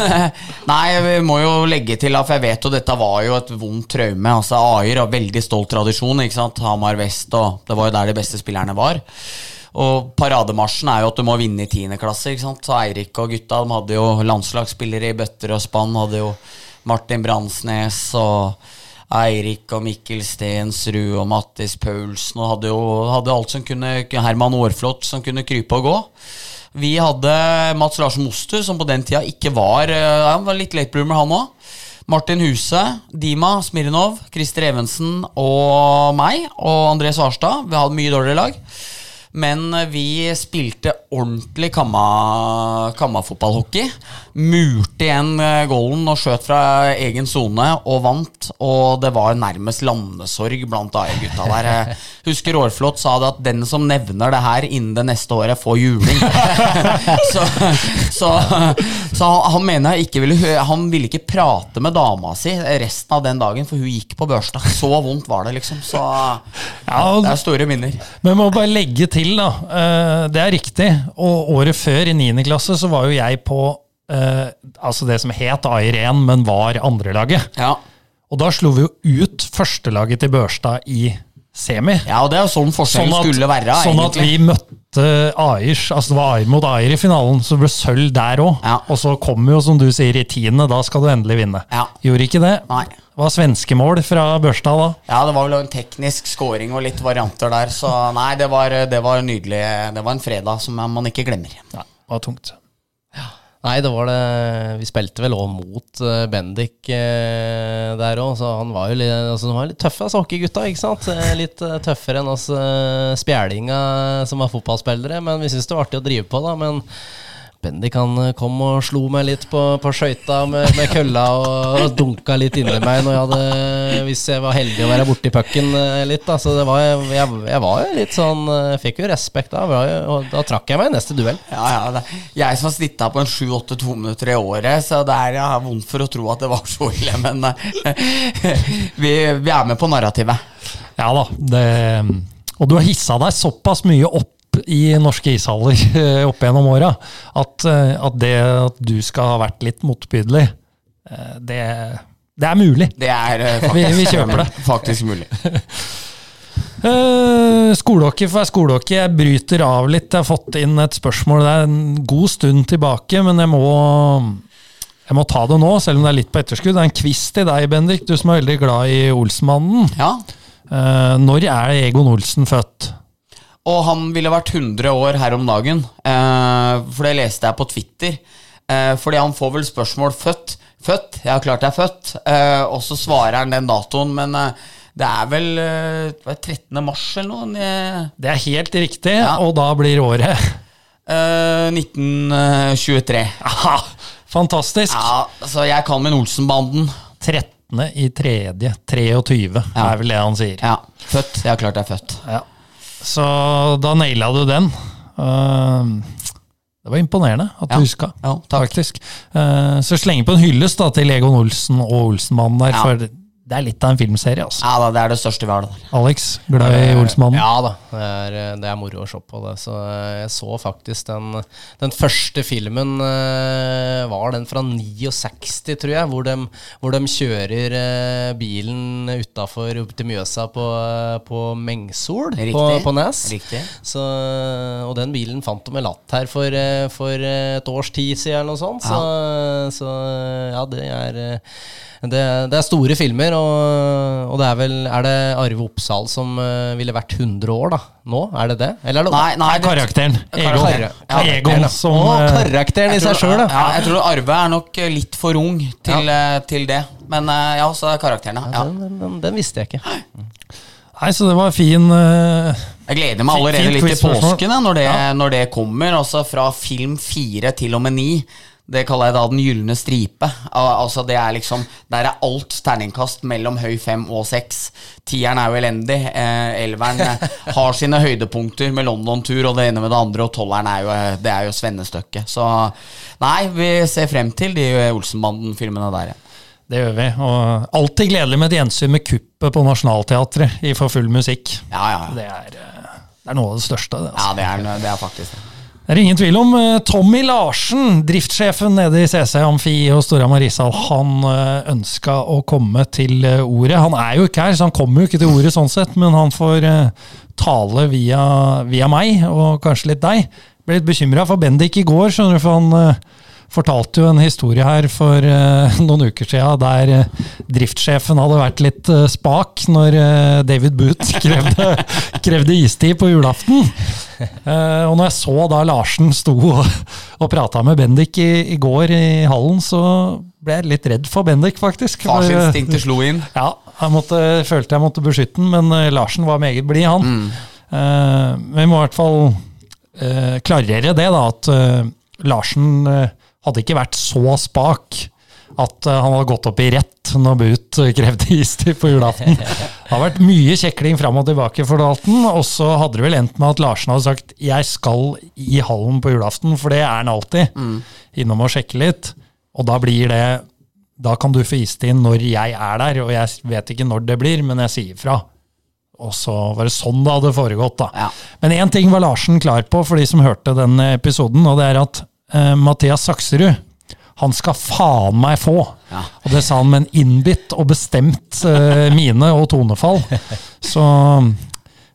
Nei, vi må jo legge til, for jeg vet jo dette var jo et vondt traume. Altså, Ayer har veldig stolt tradisjon. ikke sant? Hamar vest, og det var jo der de beste spillerne var. Og parademarsjen er jo at du må vinne i tiende klasse. Så Eirik og gutta de hadde jo landslagsspillere i bøtter og spann. Hadde jo Martin Bransnes og Eirik og Mikkel Stensrud og Mattis Paulsen. Og hadde jo hadde alt som kunne Herman Aarflot som kunne krype og gå. Vi hadde Mats Larsen Mostu, som på den tida ikke var ja, Han var litt late bloomer, han òg. Martin Huse, Dima Smirnov, Christer Evensen og meg og André Svarstad. Vi hadde mye dårligere lag. Men vi spilte ordentlig kamma, kammafotballhockey. Murte igjen eh, goalen og skjøt fra egen sone og vant. Og det var nærmest landesorg blant AI-gutta der. Husker Aarflot sa det at den som nevner det her innen det neste året, får juling. så, så, så, han mener jeg ikke ville Han ville ikke prate med dama si resten av den dagen, for hun gikk på børsdag. Så vondt var det, liksom. Så ja, det er store minner. Men må bare legge til til, da. Eh, det er riktig. Og året før, i 9. klasse, så var jo jeg på eh, altså det som het AIR1, men var andrelaget. Ja. Og da slo vi jo ut førstelaget til Børstad i semi. Ja, og det er jo sånn forskjellen sånn skulle være. Sånn at vi møtte Airs, altså det var Air mot Air i finalen, så det ble sølv der òg. Ja. Og så kom jo, som du sier, i tiende. Da skal du endelig vinne. Ja. Gjorde ikke det. Nei. Det var svenskemål fra Børstad da? Ja, det var vel en teknisk scoring og litt varianter der. Så nei, det var, det var nydelig. Det var en fredag som man ikke glemmer. Nei, det var tungt. Ja. Nei, det var det Vi spilte vel òg mot eh, Bendik eh, der òg, så han var jo litt, altså, han var litt tøffe, altså, hockeygutta. ikke sant? Eh, Litt tøffere enn oss uh, spjælinga som var fotballspillere. Men vi syns det var artig å drive på, da. Men Bendik han eh, kom og slo meg litt på, på skøyta med, med kølla og, og dunka litt inni meg når jeg hadde, hvis jeg var heldig å være borti pucken eh, litt. Da. Så det var, jeg, jeg var jo litt sånn jeg Fikk jo respekt da. Og da trakk jeg meg i neste duell. Ja, ja, det. Jeg som har snitta på en 7-8 to minutter i året, så det er jeg har vondt for å tro at det var så ille, men eh, vi, vi er med på narrativet. Ja da. Det, og du har hissa deg såpass mye opp i norske ishaller eh, opp gjennom åra at, eh, at det at du skal ha vært litt motbydelig, eh, det, det er mulig. Det er faktisk, Vi- vi kjøper det. faktisk mulig. Uh, skolehockey for skolehockey. Jeg bryter av litt. Jeg har fått inn et spørsmål. Det er en god stund tilbake, men jeg må, jeg må ta det nå, selv om det er litt på etterskudd. Det er en quiz til deg, Bendik, du som er veldig glad i Olsmannen. Ja. Uh, når er Egon Olsen født? Og han ville vært 100 år her om dagen, eh, for det leste jeg på Twitter. Eh, fordi han får vel spørsmål født. Født? Ja, klart jeg er født. Eh, og så svarer han den datoen, men det er vel eh, hva er det, 13. mars eller noe? Det er helt riktig, Ja. og da blir året eh, 1923. Aha, Fantastisk! Ja, så jeg kan min Olsen-banden. 13. i tredje 23, Ja. er vel det han sier. Ja, født. Ja, klart jeg er født. Ja. Så da naila du den. Uh, det var imponerende at Ja. du huska, Ja, faktisk. Uh, så slenge på en hyllest da, til Egon Olsen og Olsenmannen der, Ja. for det er litt av en filmserie. altså. Ja da, det er det største vi har. da. Alex, glad i Olsmannen? Ja da, det er, det er moro å se på det. Så jeg så faktisk den, den første filmen eh, var den fra 69, tror jeg, hvor de, hvor de kjører eh, bilen utafor opp til Mjøsa på, på Mengsol Riktig. på Nes. Riktig. Så, og den bilen fant de med latt her for, eh, for et års tid siden eller noe sånt. Så, så ja, det er eh, det, det er store filmer, og, og det er vel Er det Arve Oppsal som eh, ville vært 100 år, da? Nå? Er det det? Eller er det Nei, nei, det- karakteren. Egon, Karakteren. Ja, Egon som Å, eh, karakteren i seg tror- sjøl, da. Ja, jeg tror Arve er nok eh, litt for ung til, eh, til det. Men ja, så er karakteren, Ja. Den, den, den visste jeg ikke. Nei, så det var fin uh, Jeg gleder meg allerede litt til påsken ja, når, det, når det kommer. Altså fra film fire til og med ni. Det kaller jeg da Den gylne stripe. Altså det er liksom Der er alt terningkast mellom høy fem og seks. Tieren er jo elendig. Eh, Elveren eh, har sine høydepunkter med London-tur og det ene med det andre, og tolleren er jo, eh, det er jo svennestøkket. Så nei, vi ser frem til de Olsenbanden-filmene der. Det gjør vi. Og alltid gledelig med et gjensyn med kuppet på Nationaltheatret i For full musikk. Ja, ja. Det er, det er noe av det største. Det, altså. ja det, er, det er faktisk det. Det er ingen tvil om eh, Tommy Larsen, driftssjefen nede i CC Amfi og Storhamar Ishall, han eh, ønska å komme til eh, ordet. Han er jo ikke her, så han kommer jo ikke til ordet sånn sett, men han får tale via, via meg, og kanskje litt deg. Ble litt bekymra for Bendik i går, skjønner du, for han fortalte jo en historie her for uh, noen uker siden der uh, driftssjefen hadde vært litt uh, spak når eh, David Booth krevde, krevde istid på julaften. Eh, og når jeg så da Larsen sto og, og prata med Bendik i, i går i hallen, så ble jeg litt redd for Bendik, faktisk. Eh, Farsinstinktet slo inn. ja, jeg måtte, følte jeg måtte beskytte den, men eh, Larsen var meget blid, han. Mm. men vi må i hvert fall eh, klarere det, da, at eh, Larsen eh, hadde ikke vært så spak at eh, han hadde gått opp i rett når But eh, krevde istid på julaften. Det har vært mye kjekling fram og tilbake for Dalton, og så hadde det vel endt med at Larsen hadde sagt 'jeg skal i hallen på julaften', for det er han alltid. Innom og sjekke litt. Og da blir det da kan du få istid når jeg er der, og jeg vet ikke når det blir, men jeg sier fra. Og så var det sånn det hadde foregått, da. Ja. Men én ting var Larsen klar på for de som hørte den episoden, og det er at eh, Mathias Sakserud han skal faen meg få. Ja. Og det sa han med en innbitt og bestemt uh, mine og tonefall. Så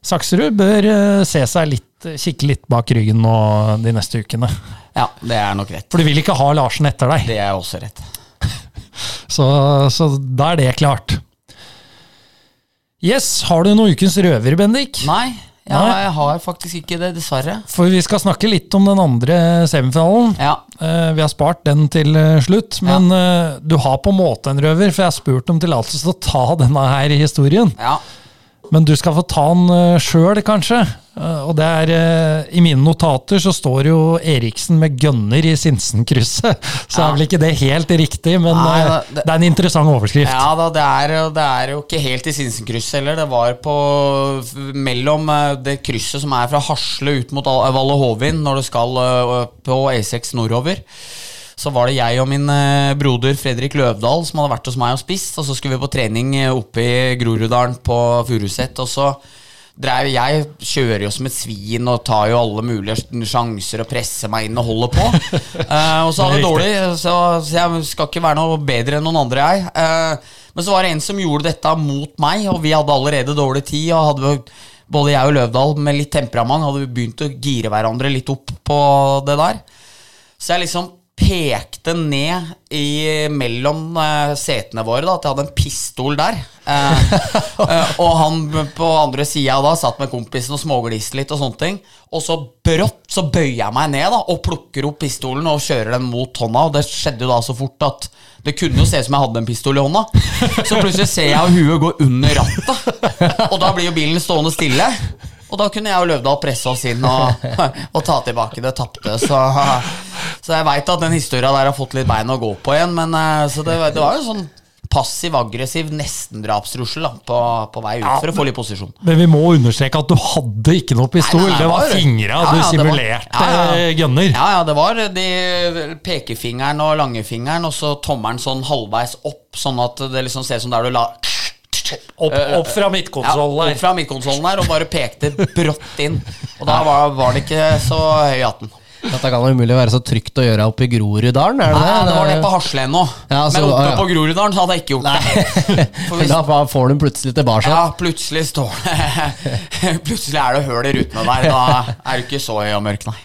Sakserud bør uh, se seg litt, kikke litt bak ryggen nå de neste ukene. Ja, det er nok rett. For du vil ikke ha Larsen etter deg. Det er også rett. Så, så da er det klart. Yes, har du noen ukens røver, Bendik? Nei, Ja, jeg har faktisk ikke det, dessverre. For vi skal snakke litt om den andre semifinalen. Ja. Eh, vi har spart den til eh, slutt, men ja. du har på en måte en røver, for jeg har spurt om tillatelse til å ta denne her i historien. ja. Men du skal få ta den sjøl, kanskje. Eh, og det er eh, I mine notater så står jo Eriksen med gønner i Sinsenkrysset. Så Ja. er vel ikke det helt riktig, men Nei, eh, det- det er en interessant overskrift. Ja da, det er, det er jo ikke helt i Sinsenkrysset heller. Det var på mellom det krysset som er fra Hasle ut mot Al- Valle Hovin, når du skal på E6 nordover. Så var det jeg og min broder Fredrik Løvdahl som hadde vært hos meg og spist. Og så skulle vi på trening oppe i Groruddalen på Furuset. Og så drev jeg kjører jo som et svin og tar jo alle mulige sjanser og presser meg inn og holder på. uh, og så hadde jeg dårlig, så, så jeg skal ikke være noe bedre enn noen andre, jeg. Uh, men så var det en som gjorde dette mot meg, og vi hadde allerede dårlig tid. Og hadde både jeg og Løvdahl med litt temperament hadde vi begynt å gire hverandre litt opp på det der. Så jeg liksom pekte ned i, mellom uh, setene våre, da, at jeg hadde en pistol der. Uh, uh, og han på andre sida da satt med kompisen og smågliste litt og sånne ting. Og så brått så bøyer jeg meg ned da og plukker opp pistolen og kjører den mot hånda. Og det skjedde jo da så fort at det kunne jo se ut som jeg hadde en pistol i hånda. Så plutselig ser jeg huet gå under rattet, og da blir jo bilen stående stille. Og da kunne jeg og Løvdahl presse oss inn og, og ta tilbake det tapte. Så, så jeg veit at den historia der har fått litt bein å gå på igjen. Men eh, så det, det var jo sånn passiv-aggressiv nesten-drapstrussel på, på vei ut for å få litt posisjon. Men vi må understreke at du hadde ikke noe pistol. Nei, nei, det var var fingra. Ja, du ja, var- simulerte ja, ja. eh, gunner. Ja, ja, det var de pekefingeren og langefingeren, og så tommelen sånn halvveis opp, sånn at det liksom ser ut som der du la Opp, opp fra ja, midtkonsollen opp der. fra midtkonsollen der, og bare pekte brått inn. Og da var, var det ikke så høy i hatten. Dette kan umulig være så trygt å gjøre oppe i Groruddalen, det Nei, det var det på Hasle ennå. Ja, Men oppe ja, ja. på Groruddalen så hadde jeg ikke gjort det. For hvis- Da får du plutselig tilbake. Ja, plutselig står det Plutselig er det hull i rutene der. Da er du ikke så høy og mørk, nei.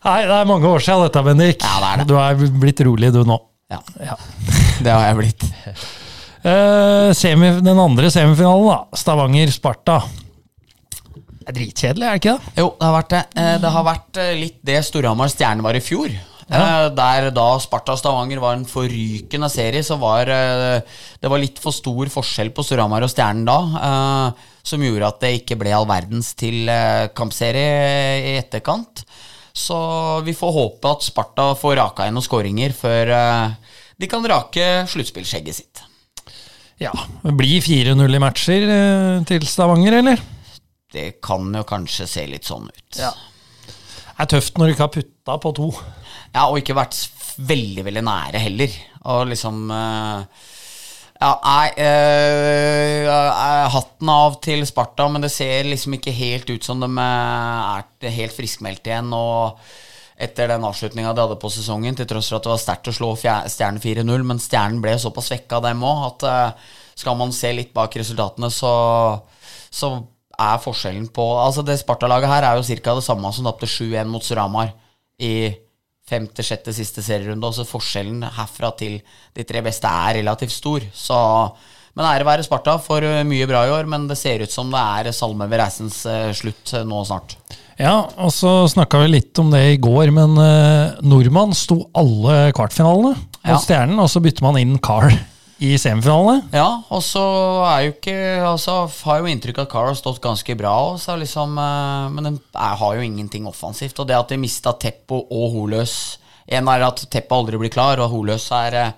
Nei, det er mange år siden dette, Bendik. Ja, det er det. Du er blitt rolig, du nå. Ja, Ja. det har jeg blitt. Eh, semi, den andre semifinalen, da. Stavanger-Sparta. Det er dritkjedelig, er det ikke det? Jo, det har vært det. Eh, Det har vært eh, litt det Storhamar Stjerne var i fjor. Ja. Der da Sparta Stavanger var en forrykende serie, så var det var litt for stor forskjell på Storhamar og Stjernen da, som gjorde at det ikke ble all verdens til kampserie i etterkant. Så vi får håpe at Sparta får raka inn noen skåringer før de kan rake sluttspillskjegget sitt. Ja, Blir 4-0 i matcher eh, til Stavanger, eller? Det kan jo kanskje se litt sånn ut. Det er tøft når du ikke har putta på to. Ja, og ikke vært veldig, veldig nære heller. Og liksom eh, Ja, nei øh, eh, Hatten av til Sparta, men det ser liksom ikke helt ut som de er helt friskmeldte igjen. Og etter den avslutninga de hadde på sesongen, til tross for at det var sterkt å slå Stjernen 4-0, men Stjernen ble såpass svekka, dem òg, at eh, skal man se litt bak resultatene, så, så er forskjellen på Altså, det Sparta-laget her er jo ca. det samme som tapte 7-1 mot Suramar i femte, sjette, siste serierunde. Også forskjellen herfra til de tre beste er relativt stor. Så, men ære være Sparta for uh, mye bra i år, men det ser ut som det er salme ved reisens uh, slutt nå snart. Ja, og så snakka vi litt om det i går, men uh, nordmann sto alle kvartfinalene Ja. hos Stjernen, og så bytter man inn Carl i semifinalene. Ja, og så er jo ikke Altså har jo inntrykk av at Carl har stått ganske bra, også, liksom, uh, men de er, har jo ingenting offensivt. Og det at de mista Teppo og Holøs En er at Teppo aldri blir klar, og Holøs er uh,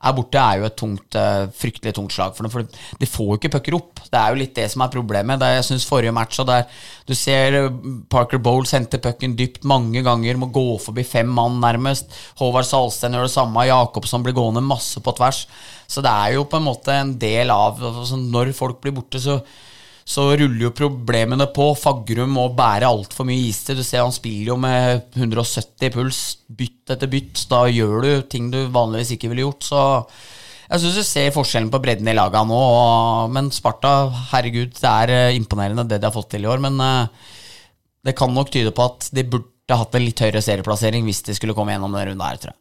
er borte, er jo et tungt, eh, fryktelig tungt slag for dem. For de får jo ikke pucker opp. Det er jo litt det som er problemet. Er, jeg synes forrige match der, Du ser eh, Parker Bowles hente pucken dypt mange ganger, må gå forbi fem mann nærmest. Håvard Salsten gjør det samme. Jakobsson blir gående masse på tvers. Så det er jo på en måte en del av altså Når folk blir borte, så så ruller jo problemene på. Fagrum må bære altfor mye istid. Du ser han spiller jo med 170 puls bytt etter bytt. Da gjør du ting du vanligvis ikke ville gjort. Så jeg syns du ser forskjellen på bredden i laga nå. Men Sparta, herregud, det er eh, imponerende det de har fått til i år. Men eh, det kan nok tyde på at de burde hatt en litt høyere serieplassering hvis de skulle komme gjennom denne runden her, tror jeg.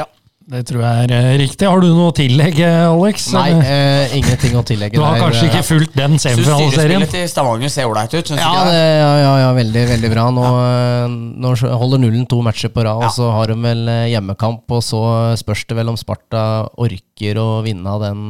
Ja, Det tror jeg er eh, riktig. Har du noe å tillegge, Alex? Nei, eh, ingenting å tillegge Du har der. kanskje ikke fulgt den Syns semifinaliserien? styrespillet til Stavanger ser ålreit ut. Synes Ja, ikke det, ja, ja, ja, veldig veldig bra. Nå, ja. nå holder nullen to matcher på rad, Ja. og så har de vel eh, hjemmekamp. Og så spørs det vel om Sparta orker å vinne den,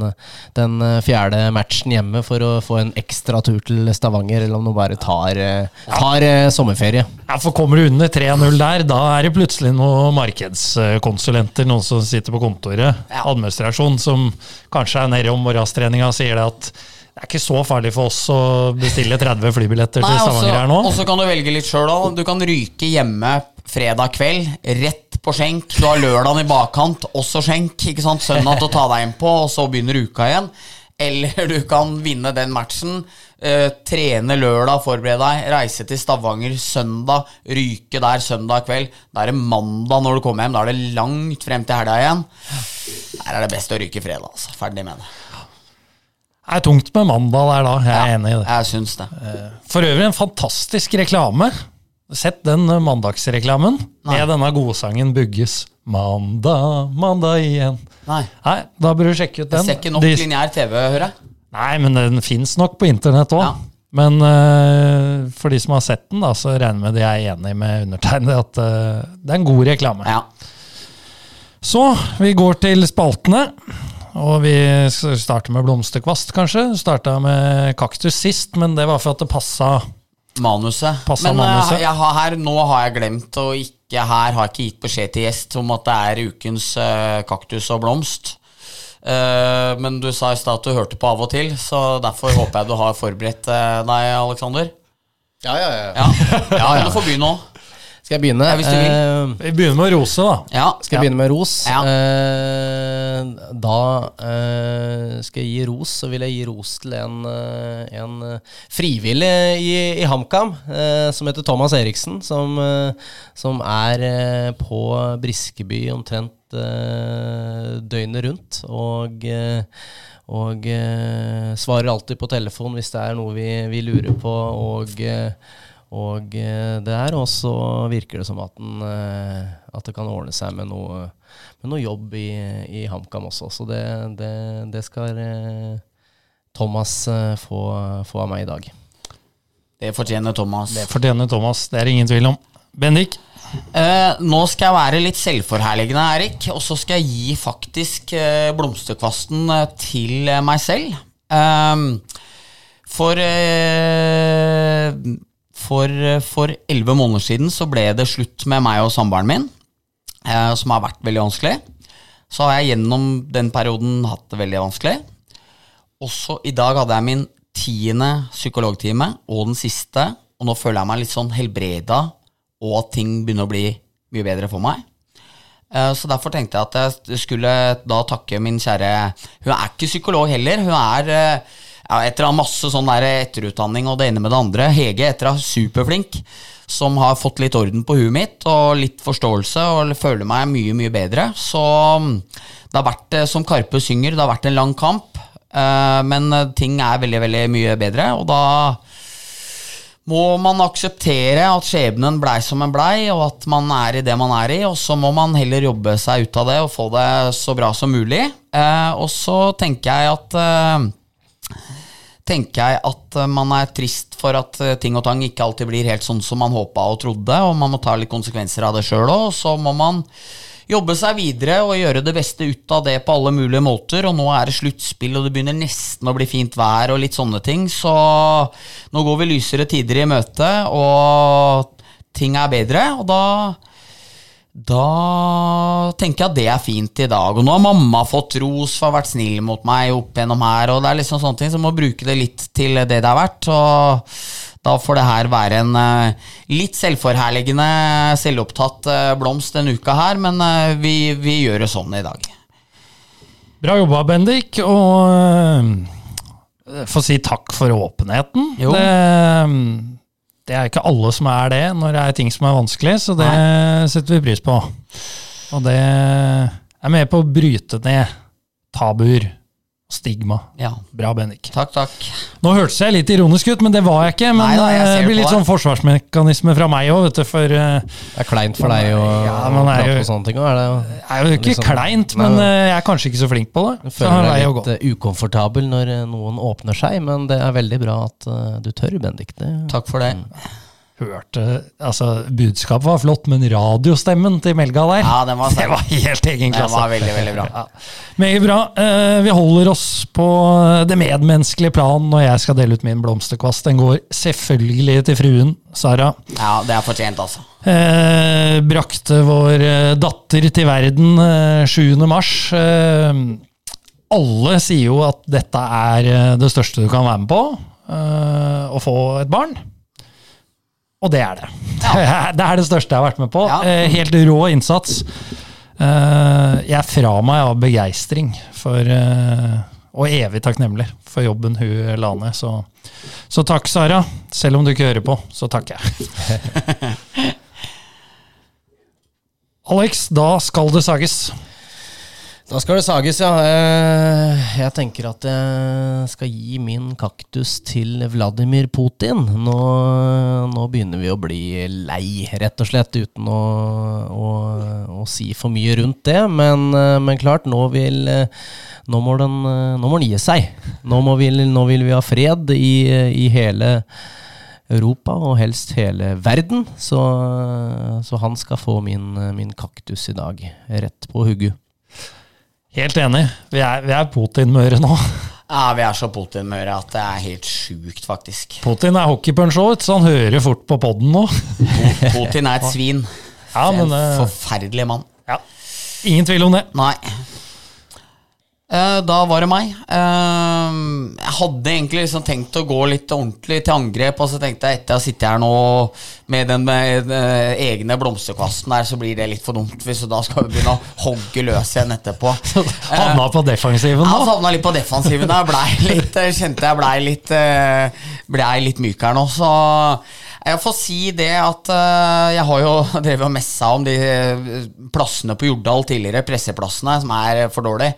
den eh, fjerde matchen hjemme for å få en ekstra tur til Stavanger, eller om de bare tar, eh, tar ja. sommerferie. Ja, for Kommer du under 3-0 der, da er det plutselig noen markedskonsulenter, noen som sitter på kontoret, Ja. administrasjon, som kanskje er nede om morgenstreninga og sier det at det er ikke så farlig for oss å bestille 30 flybilletter til Stavanger her nå. Og så kan du velge litt sjøl òg. Du kan ryke hjemme fredag kveld, rett på skjenk. Du har lørdagen i bakkant, også skjenk. ikke sant? Søndag til å ta deg inn på, og så begynner uka igjen. Eller du kan vinne den matchen, eh, trene lørdag, forberede deg, reise til Stavanger søndag, ryke der søndag kveld. Da er det mandag når du kommer hjem. Da er det langt frem til helga igjen. Der er det best å ryke fredag. altså. Ferdig med det. Det er tungt med mandag der da, jeg er enig i det. Jeg syns det. For øvrig en fantastisk reklame. Sett den eh, mandagsreklamen Nei. med denne godsangen 'Bugges'. Mandag, mandag igjen. Nei. Nei, da bør du sjekke ut den. Jeg ser ikke nok De- lineær TV, hører jeg. Nei, men den fins nok på internett òg. Ja. Men uh, for de som har sett den, da, så regner med de er enig med undertegnede at uh, det er en god reklame. Ja. Så vi går til spaltene. Og vi starter med blomsterkvast, kanskje. Starta med kaktus sist, men det var for at det passa. Manuset. Passa Men eh, manuset. Jeg har her, nå har jeg glemt å ikke Her har jeg ikke gitt beskjed til gjest om at det er ukens uh, kaktus og blomst. Uh, men du sa i stad at du hørte på av og til, så derfor håper jeg du har forberedt uh, deg, Aleksander. Ja, ja, ja. Ja, ja, Du får begynne nå. Skal jeg begynne? Ja, hvis du vil. Eh, Vi begynner med å rose, da. Ja. Skal jeg begynne med ros? Ja. Eh, da eh, skal jeg gi ros, så vil jeg gi ros til en, en frivillig i, i HamKam som heter Thomas Eriksen, som, som er på Briskeby omtrent døgnet rundt. Og, og svarer alltid på telefon hvis det er noe vi, vi lurer på. Og og eh, det er også virker det som at, den, eh, at det kan ordne seg med noe, med noe jobb i, i HamKam også. Så det, det, det skal eh, Thomas få, få av meg i dag. Det fortjener Thomas. Det fortjener Thomas, det er det ingen tvil om. Bendik, Eh, nå skal jeg være litt selvforherligende, Erik, og så skal jeg gi faktisk eh, blomsterkvasten til meg selv. Ehm, for eh, for eh, For elleve måneder siden så ble det slutt med meg og samboeren min, eh, som har vært veldig vanskelig. Så har jeg gjennom den perioden hatt det veldig vanskelig. Også i dag hadde jeg min tiende psykologtime, og den siste. Og nå føler jeg meg litt sånn helbreda, og at ting begynner å bli mye bedre for meg. Eh, Så derfor tenkte jeg at jeg skulle da takke min kjære Hun er ikke psykolog heller. Hun er eh, ja, etter å ha masse sånn der etterutdanning og det ene med det andre. Hege etter å ha superflink, som har fått litt orden på huet mitt og litt forståelse og føler meg mye, mye bedre. Så mm, det har vært, eh, som Karpe synger, det har vært en lang kamp. eh, Men eh, ting er veldig, veldig mye bedre, og da må man akseptere at skjebnen blei som en blei, og at man er i det man er i, og så må man heller jobbe seg ut av det og få det så bra som mulig. Og så tenker jeg at tenker jeg at eh, man er trist for at eh, ting og tang ikke alltid blir helt sånn som man håpa og trodde, og man må ta litt konsekvenser av det sjøl òg. Så må man jobbe seg videre og gjøre det beste ut av det på alle mulige måter. Og nå er det sluttspill, og det begynner nesten å bli fint vær og litt sånne ting. Så nå går vi lysere tider i møte, og ting er bedre. Og da da tenker jeg at det er fint i dag. Og nå har mamma fått ros for å ha vært snill mot meg opp gjennom her, og det er liksom sånne ting, så må bruke det litt til det det er verdt. Og da får det her være en eh, litt selvforherligende, selvopptatt eh, blomst denne uka her, men eh, vi, vi gjør det sånn i dag. bra jobba, Bendik. Og få si takk for åpenheten. Jo. Det, det er ikke alle som er det når det er ting som er vanskelig, så det setter vi pris på. Og det er med på å bryte ned tabuer Stigma. Ja. Bra, Bendik. Takk, takk. Nå hørtes jeg litt ironisk ut, men det var jeg ikke. Men Nei da, jeg eh, det blir litt sånn forsvarsmekanisme fra meg òg, vet du. For eh, Det er kleint for deg å Ja, prate jo- på sånne ting. òg, Er det, det er jo ikke Liksom- kleint, men nei. eh, jeg er kanskje ikke så flink på det. Du føler deg litt ukomfortabel når noen åpner seg, men det er veldig bra at du tør, Bendik. Det, Takk for det. Hørte Altså, budskapet var flott, men radiostemmen til Melga der Ja, den var Det var helt egen Den klasse. var veldig, veldig bra. Ja. Meget bra. Eh, vi holder oss på det medmenneskelige plan når jeg skal dele ut min blomsterkvast. Den går selvfølgelig til fruen, Sara. Ja, det er fortjent, altså. Eh, brakte vår eh, datter til verden eh, 7. mars. Eh, alle sier jo at dette er eh, det største du kan være med på, eh, å få et barn. Og det er det. Det er det største jeg har vært med på. Ja. Eh, helt rå innsats. Eh, jeg er fra meg av begeistring for eh, og evig takknemlig for jobben hun la ned. Så, så takk, Sara. Selv om du ikke hører på, så takker jeg. Alex, da skal det sages. Da skal det sages, ja. Eh, Jeg tenker at jeg skal gi min kaktus til Vladimir Putin. Nå, nå begynner vi å bli lei, rett og slett, uten å, å, å si for mye rundt det. Men, eh, men klart, nå vil eh, nå må, den, nå må den gi seg. Nå, må vi, nå vil vi ha fred i, i hele Europa, og helst hele verden. Så, så han skal få min, min kaktus i dag. Rett på hugget. Helt enig. Vi er, vi er Putin-møre nå. Ja, Vi er så Putin-møre at det er helt sjukt, faktisk. Putin er hockeypunch-out, så han hører fort på podden nå. Putin er et svin. Ja, men en eh, forferdelig mann. ja. Ingen tvil om det. Nei. Eh, Da var det meg. Eh, Jeg hadde egentlig liksom tenkt å gå litt ordentlig til angrep, og så tenkte jeg etter å sitte her nå med den med eh, egne blomsterkvasten der, så blir det litt for dumt. Hvis da skal vi begynne å hogge løs igjen etterpå. Havna på defensiven Ja, nå. havna litt på defensiven. Jeg ble litt, kjente jeg blei litt, ble litt myk her nå, så jeg får si det at jeg har jo drevet og messa om de plassene på Jordal tidligere, presseplassene, som er for dårlige.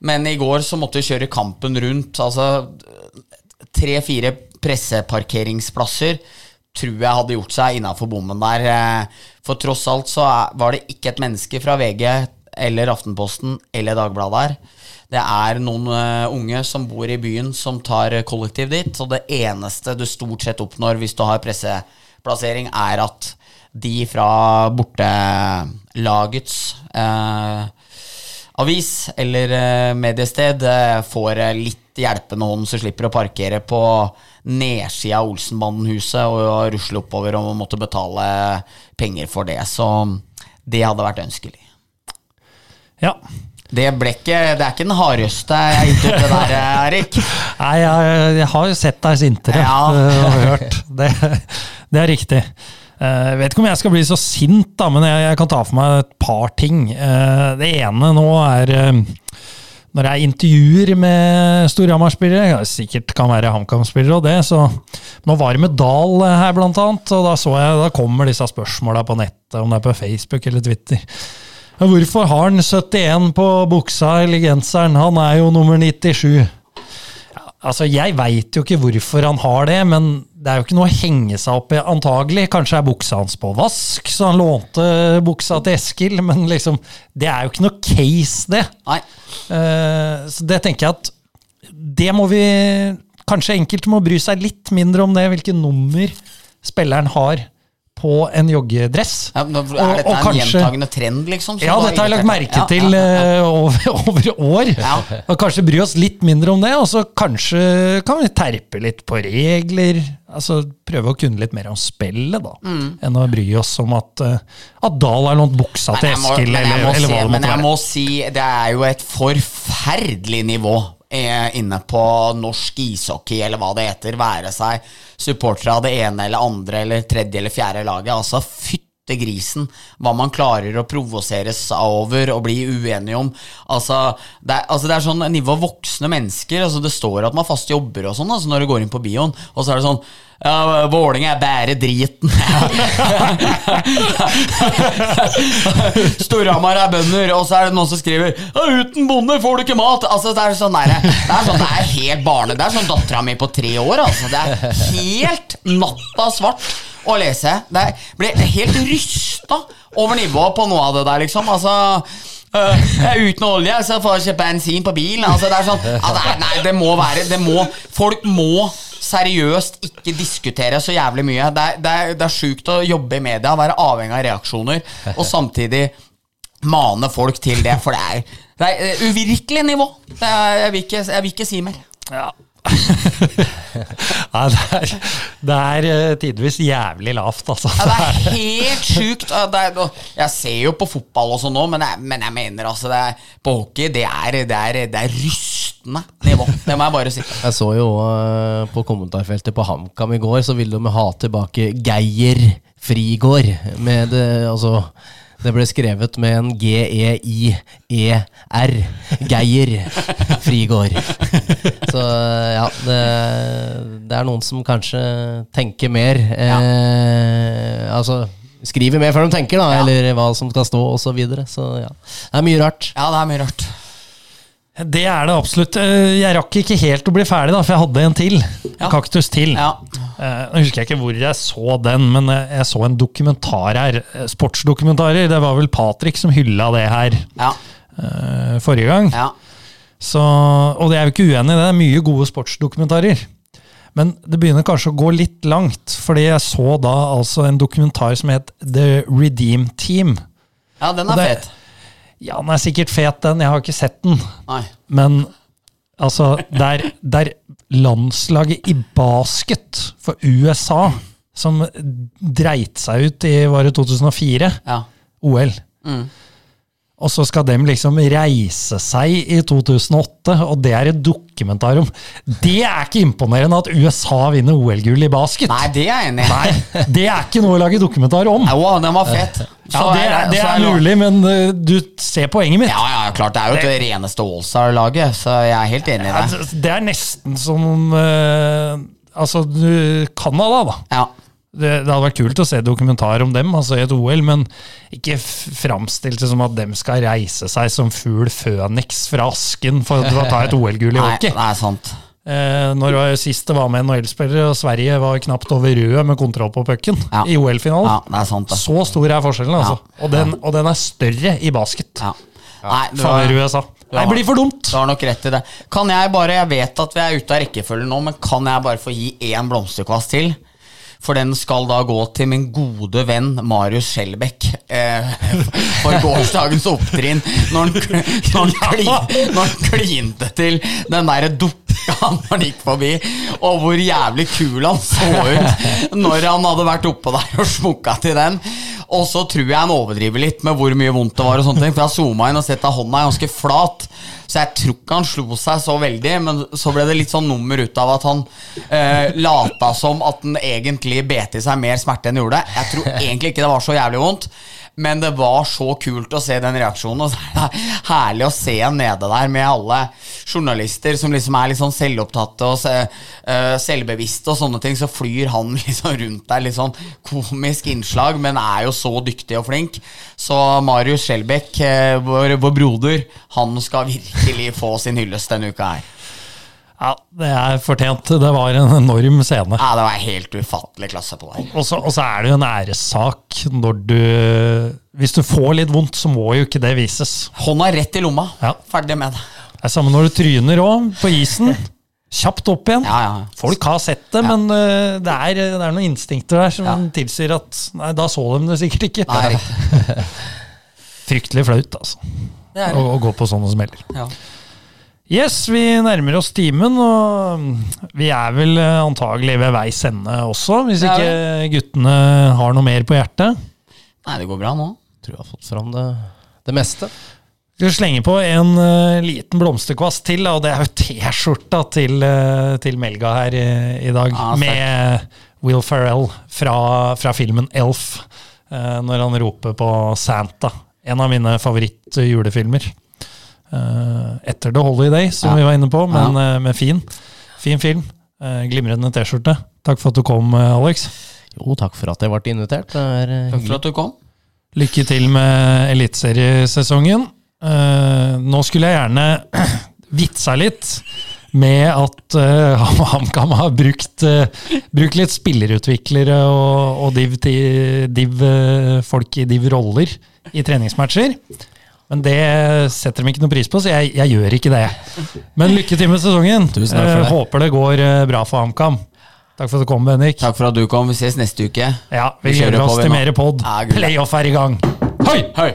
Men i går så måtte vi kjøre kampen rundt. Altså tre-fire presseparkeringsplasser tror jeg hadde gjort seg innafor bommen der. eh, For tross alt så var det ikke et menneske fra VG eller Aftenposten eller Dagbladet her. Det er noen eh, unge som bor i byen som tar kollektiv dit, og det eneste du stort sett oppnår hvis du har presseplassering, er at de fra bortelagets eh, avis eller eh, mediested eh, får eh, litt hjelpende hånd, så slipper å parkere på nedsida av Olsenbanden-huset og rusle oppover og måtte betale penger for det. Så det hadde vært ønskelig. Ja. Det ble ikke Det er ikke den hardeste jeg har gitt ut det der, Erik. Nei, jeg, jeg har jo sett deg sintere Ja. og hørt. Det, det er riktig. Eh, Jeg vet ikke om jeg skal bli så sint, da, men jeg, jeg kan ta for meg et par ting. Eh, Det ene nå er eh, når er intervjuer med Storhamar-spillere, sikkert kan være HamKam-spillere og det, så nå var det med Dahl her blant annet, og da så jeg, da kommer disse spørsmåla på nettet, om det er på Facebook eller Twitter. Hvorfor har han 71 på buksa eller genseren? Han er jo nummer 97. Altså, Jeg veit jo ikke hvorfor han har det, men det er jo ikke noe å henge seg opp i. Antagelig. Kanskje er buksa hans på vask, så han lånte buksa til Eskil. Men liksom, det er jo ikke noe case, det. Eh, så det tenker jeg at det må vi Kanskje enkelte må bry seg litt mindre om det, hvilke nummer spilleren har på en joggedress. Ja, er dette og en kanskje- gjentagende trend, liksom? Ja, dette har jeg lagt merke til ja, eh, over, over år. Ja. Og kanskje bry oss litt mindre om det, og så kanskje kan vi terpe litt på regler. Altså Prøve å kunne litt mer om spillet, da. Enn å bry oss om at, eh, at Dahl har lånt buksa til Eskil, eller, eller hva det men jeg må si det er jo et forferdelig nivå eh, inne på norsk ishockey, eller hva det heter. Være seg supportere av det ene eller andre eller tredje eller fjerde laget. Altså, fytti grisen. Hva man klarer å provoseres over og bli uenige om. Altså det, er, altså, det er sånn nivå voksne mennesker. Altså, det står at man fast jobber og sånn altså, når du går inn på bioen, og så er det sånn ja, Vålinga er bære driten. Storhamar er bønder, og så er det noen som skriver «Ja, 'Uten bonde får du ikke mat'. Altså Det er sånn Det er sånn, det er helt barne Det er sånn dattera mi på tre år. Altså Det er helt natta svart å lese. Det ble helt rysta over nivået på noe av det der, liksom. Altså Uh, uten olje, så får jeg ikke bensin på bilen. Altså, det er sånn det er, Nei, det må være det må, Folk må seriøst ikke diskutere så jævlig mye. Det er, det er, det er sjukt å jobbe i media, være avhengig av reaksjoner, og samtidig mane folk til det, for det er, det er uvirkelig nivå. Er, jeg, vil ikke, jeg vil ikke si mer. Ja. Nei, det er, det er eh, tidvis jævlig lavt, altså. Ja, det er helt sjukt. Ja, jeg ser jo på fotball og sånn nå, men jeg, men jeg mener altså det er, På hockey, det er, det er, det er rystende nivå. Det må jeg bare si. Jeg så jo uh, på kommentarfeltet på HamKam i går, så ville de ha tilbake Geir Frigård. Med det, altså det ble skrevet med en G-E-I-E-R. Geir Frigård. Så ja, det, det, er noen som kanskje tenker mer. Ja. Eh, altså skriver mer før de tenker, da, ja. eller hva som skal stå, osv. Så, videre. så ja, det er mye rart. Ja, det er mye rart. Det er det absolutt. Eh, jeg rakk ikke helt å bli ferdig, da, for jeg hadde en til. Ja. Kaktus til. Ja. Jeg nå husker jeg ikke hvor jeg så den, men jeg så en dokumentar her. Eh, sportsdokumentarer. Det var vel Patrick som hylla det her ja. forrige gang. Ja. Så, og jeg er jo ikke uenig i det. Det er mye gode sportsdokumentarer. Men det begynner kanskje å gå litt langt, fordi jeg så da altså en dokumentar som het The Redeem Team. Ja, den er fet. Ja, den er sikkert fet, den. Jeg har ikke sett den. Nei. Men altså, der, der landslaget i basket for USA, som dreit seg ut i var det 2004, ja. OL mm. Og så skal de liksom reise seg i 2008, og det er et dokumentar om Det er ikke imponerende at USA vinner OL-gull i basket! Nei, det er jeg enig i. Det er ikke noe å lage dokumentar om. Jo, den var fett. ja, det er, det er mulig, men uh, du ser poenget mitt. Ja, ja, klart. Det er jo det reneste Allstar-laget, så jeg er helt enig i det. Det er nesten som uh, Altså, Canada, da. Ja. Det, det, hadde vært kult å se dokumentar om dem altså i et OL, men ikke framstilt som at dem skal reise seg som fugl føniks fra asken for å ta et OL-gull i hockey. Nei, det er sant. Eh, når det var sist det var med NHL-spillere, og Sverige var knapt over røde med kontroll på pucken ja. i OL-finalen. Ja, det er sant, det. Så stor er forskjellen, altså. Ja. Og, den, og, den, er større i basket. Ja. Nei, for USA. Det blir for dumt! Du har nok rett i det. Kan jeg bare, jeg vet at vi er ute av rekkefølgen nå, men kan jeg bare få gi én blomsterkvast til? For den skal da gå til min gode venn Marius Skjelbæk eh, for gårsdagens opptrinn, når han, når, når han klinte til den derre dukka når han gikk forbi, og hvor jævlig kul han så ut når han hadde vært oppå der og smukka til den. Og så tror jeg han overdriver litt med hvor mye vondt det var, og sånne ting, for jeg zooma inn og sett at hånda er ganske flat. Så jeg tror ikke han slo seg så veldig, men så ble det litt sånn nummer ut av at han eh, lata som at han egentlig bet i seg mer smerte enn gjorde. Jeg tror egentlig ikke det var så jævlig vondt. Men det var så kult å se den reaksjonen. Og så er det herlig å se en nede der med alle journalister som liksom er litt sånn selvopptatte og uh, selvbevisste og sånne ting. Så flyr han liksom rundt der, litt sånn komisk innslag, men er jo så dyktig og flink. Så Marius Skjelbæk, uh, vår, vår broder, han skal virkelig få sin hyllest denne uka her. Ja, det er fortjent. Det var en enorm scene. Ja, det var helt ufattelig klasse på deg. Og så er det jo en æressak når du Hvis du får litt vondt, så må jo ikke det vises. Hånda rett i lomma. Ja. Ferdig med det. Det er samme når du tryner òg, på isen. Kjapt opp igjen. Ja, ja. Folk har sett det, men uh, det, er, det, er, noen instinkter der som tilsier at Nei, da så de det sikkert ikke. Nei, Fryktelig flaut, altså. Å, å gå på sånne smeller. Ja. Yes, vi nærmer oss timen, og vi er vel eh, antagelig ved veis ende også, hvis ikke guttene har noe mer på hjertet. Nei, det går bra nå. Tror jeg har fått fram det, det meste. Skal slenge på en uh, liten blomsterkvast til, og det er jo T-skjorta til, uh, til, Melga her i, i dag. Ah, med Will Ferrell fra, fra filmen Elf. uh, når han roper på Santa. En av mine favoritt-julefilmer. Eh, etter The Holiday, som Ja. vi var inne på, men eh, med fin. Fin film. Eh, glimrende T-skjorte. Takk for at du kom, Alex. Jo, takk for at jeg ble invitert. Det Takk for at du kom. Lykke til med eliteseriesesongen. Eh, nå skulle jeg gjerne vitsa litt med at uh, HamKam har brukt, uh, brukt litt spillerutviklere og, og div-folk div, uh, folk i div-roller i treningsmatcher. Men det setter de ikke noe pris på, så jeg, jeg gjør ikke det. Men lykke til med sesongen. Tusen takk for Eh, det. håper det går eh, bra for HamKam. Takk for at du kom, Bendik. Takk for at du kom. Vi ses neste uke. Ja, vi Vi gleder oss til mer pod. Playoff er i gang. Hei! Hei!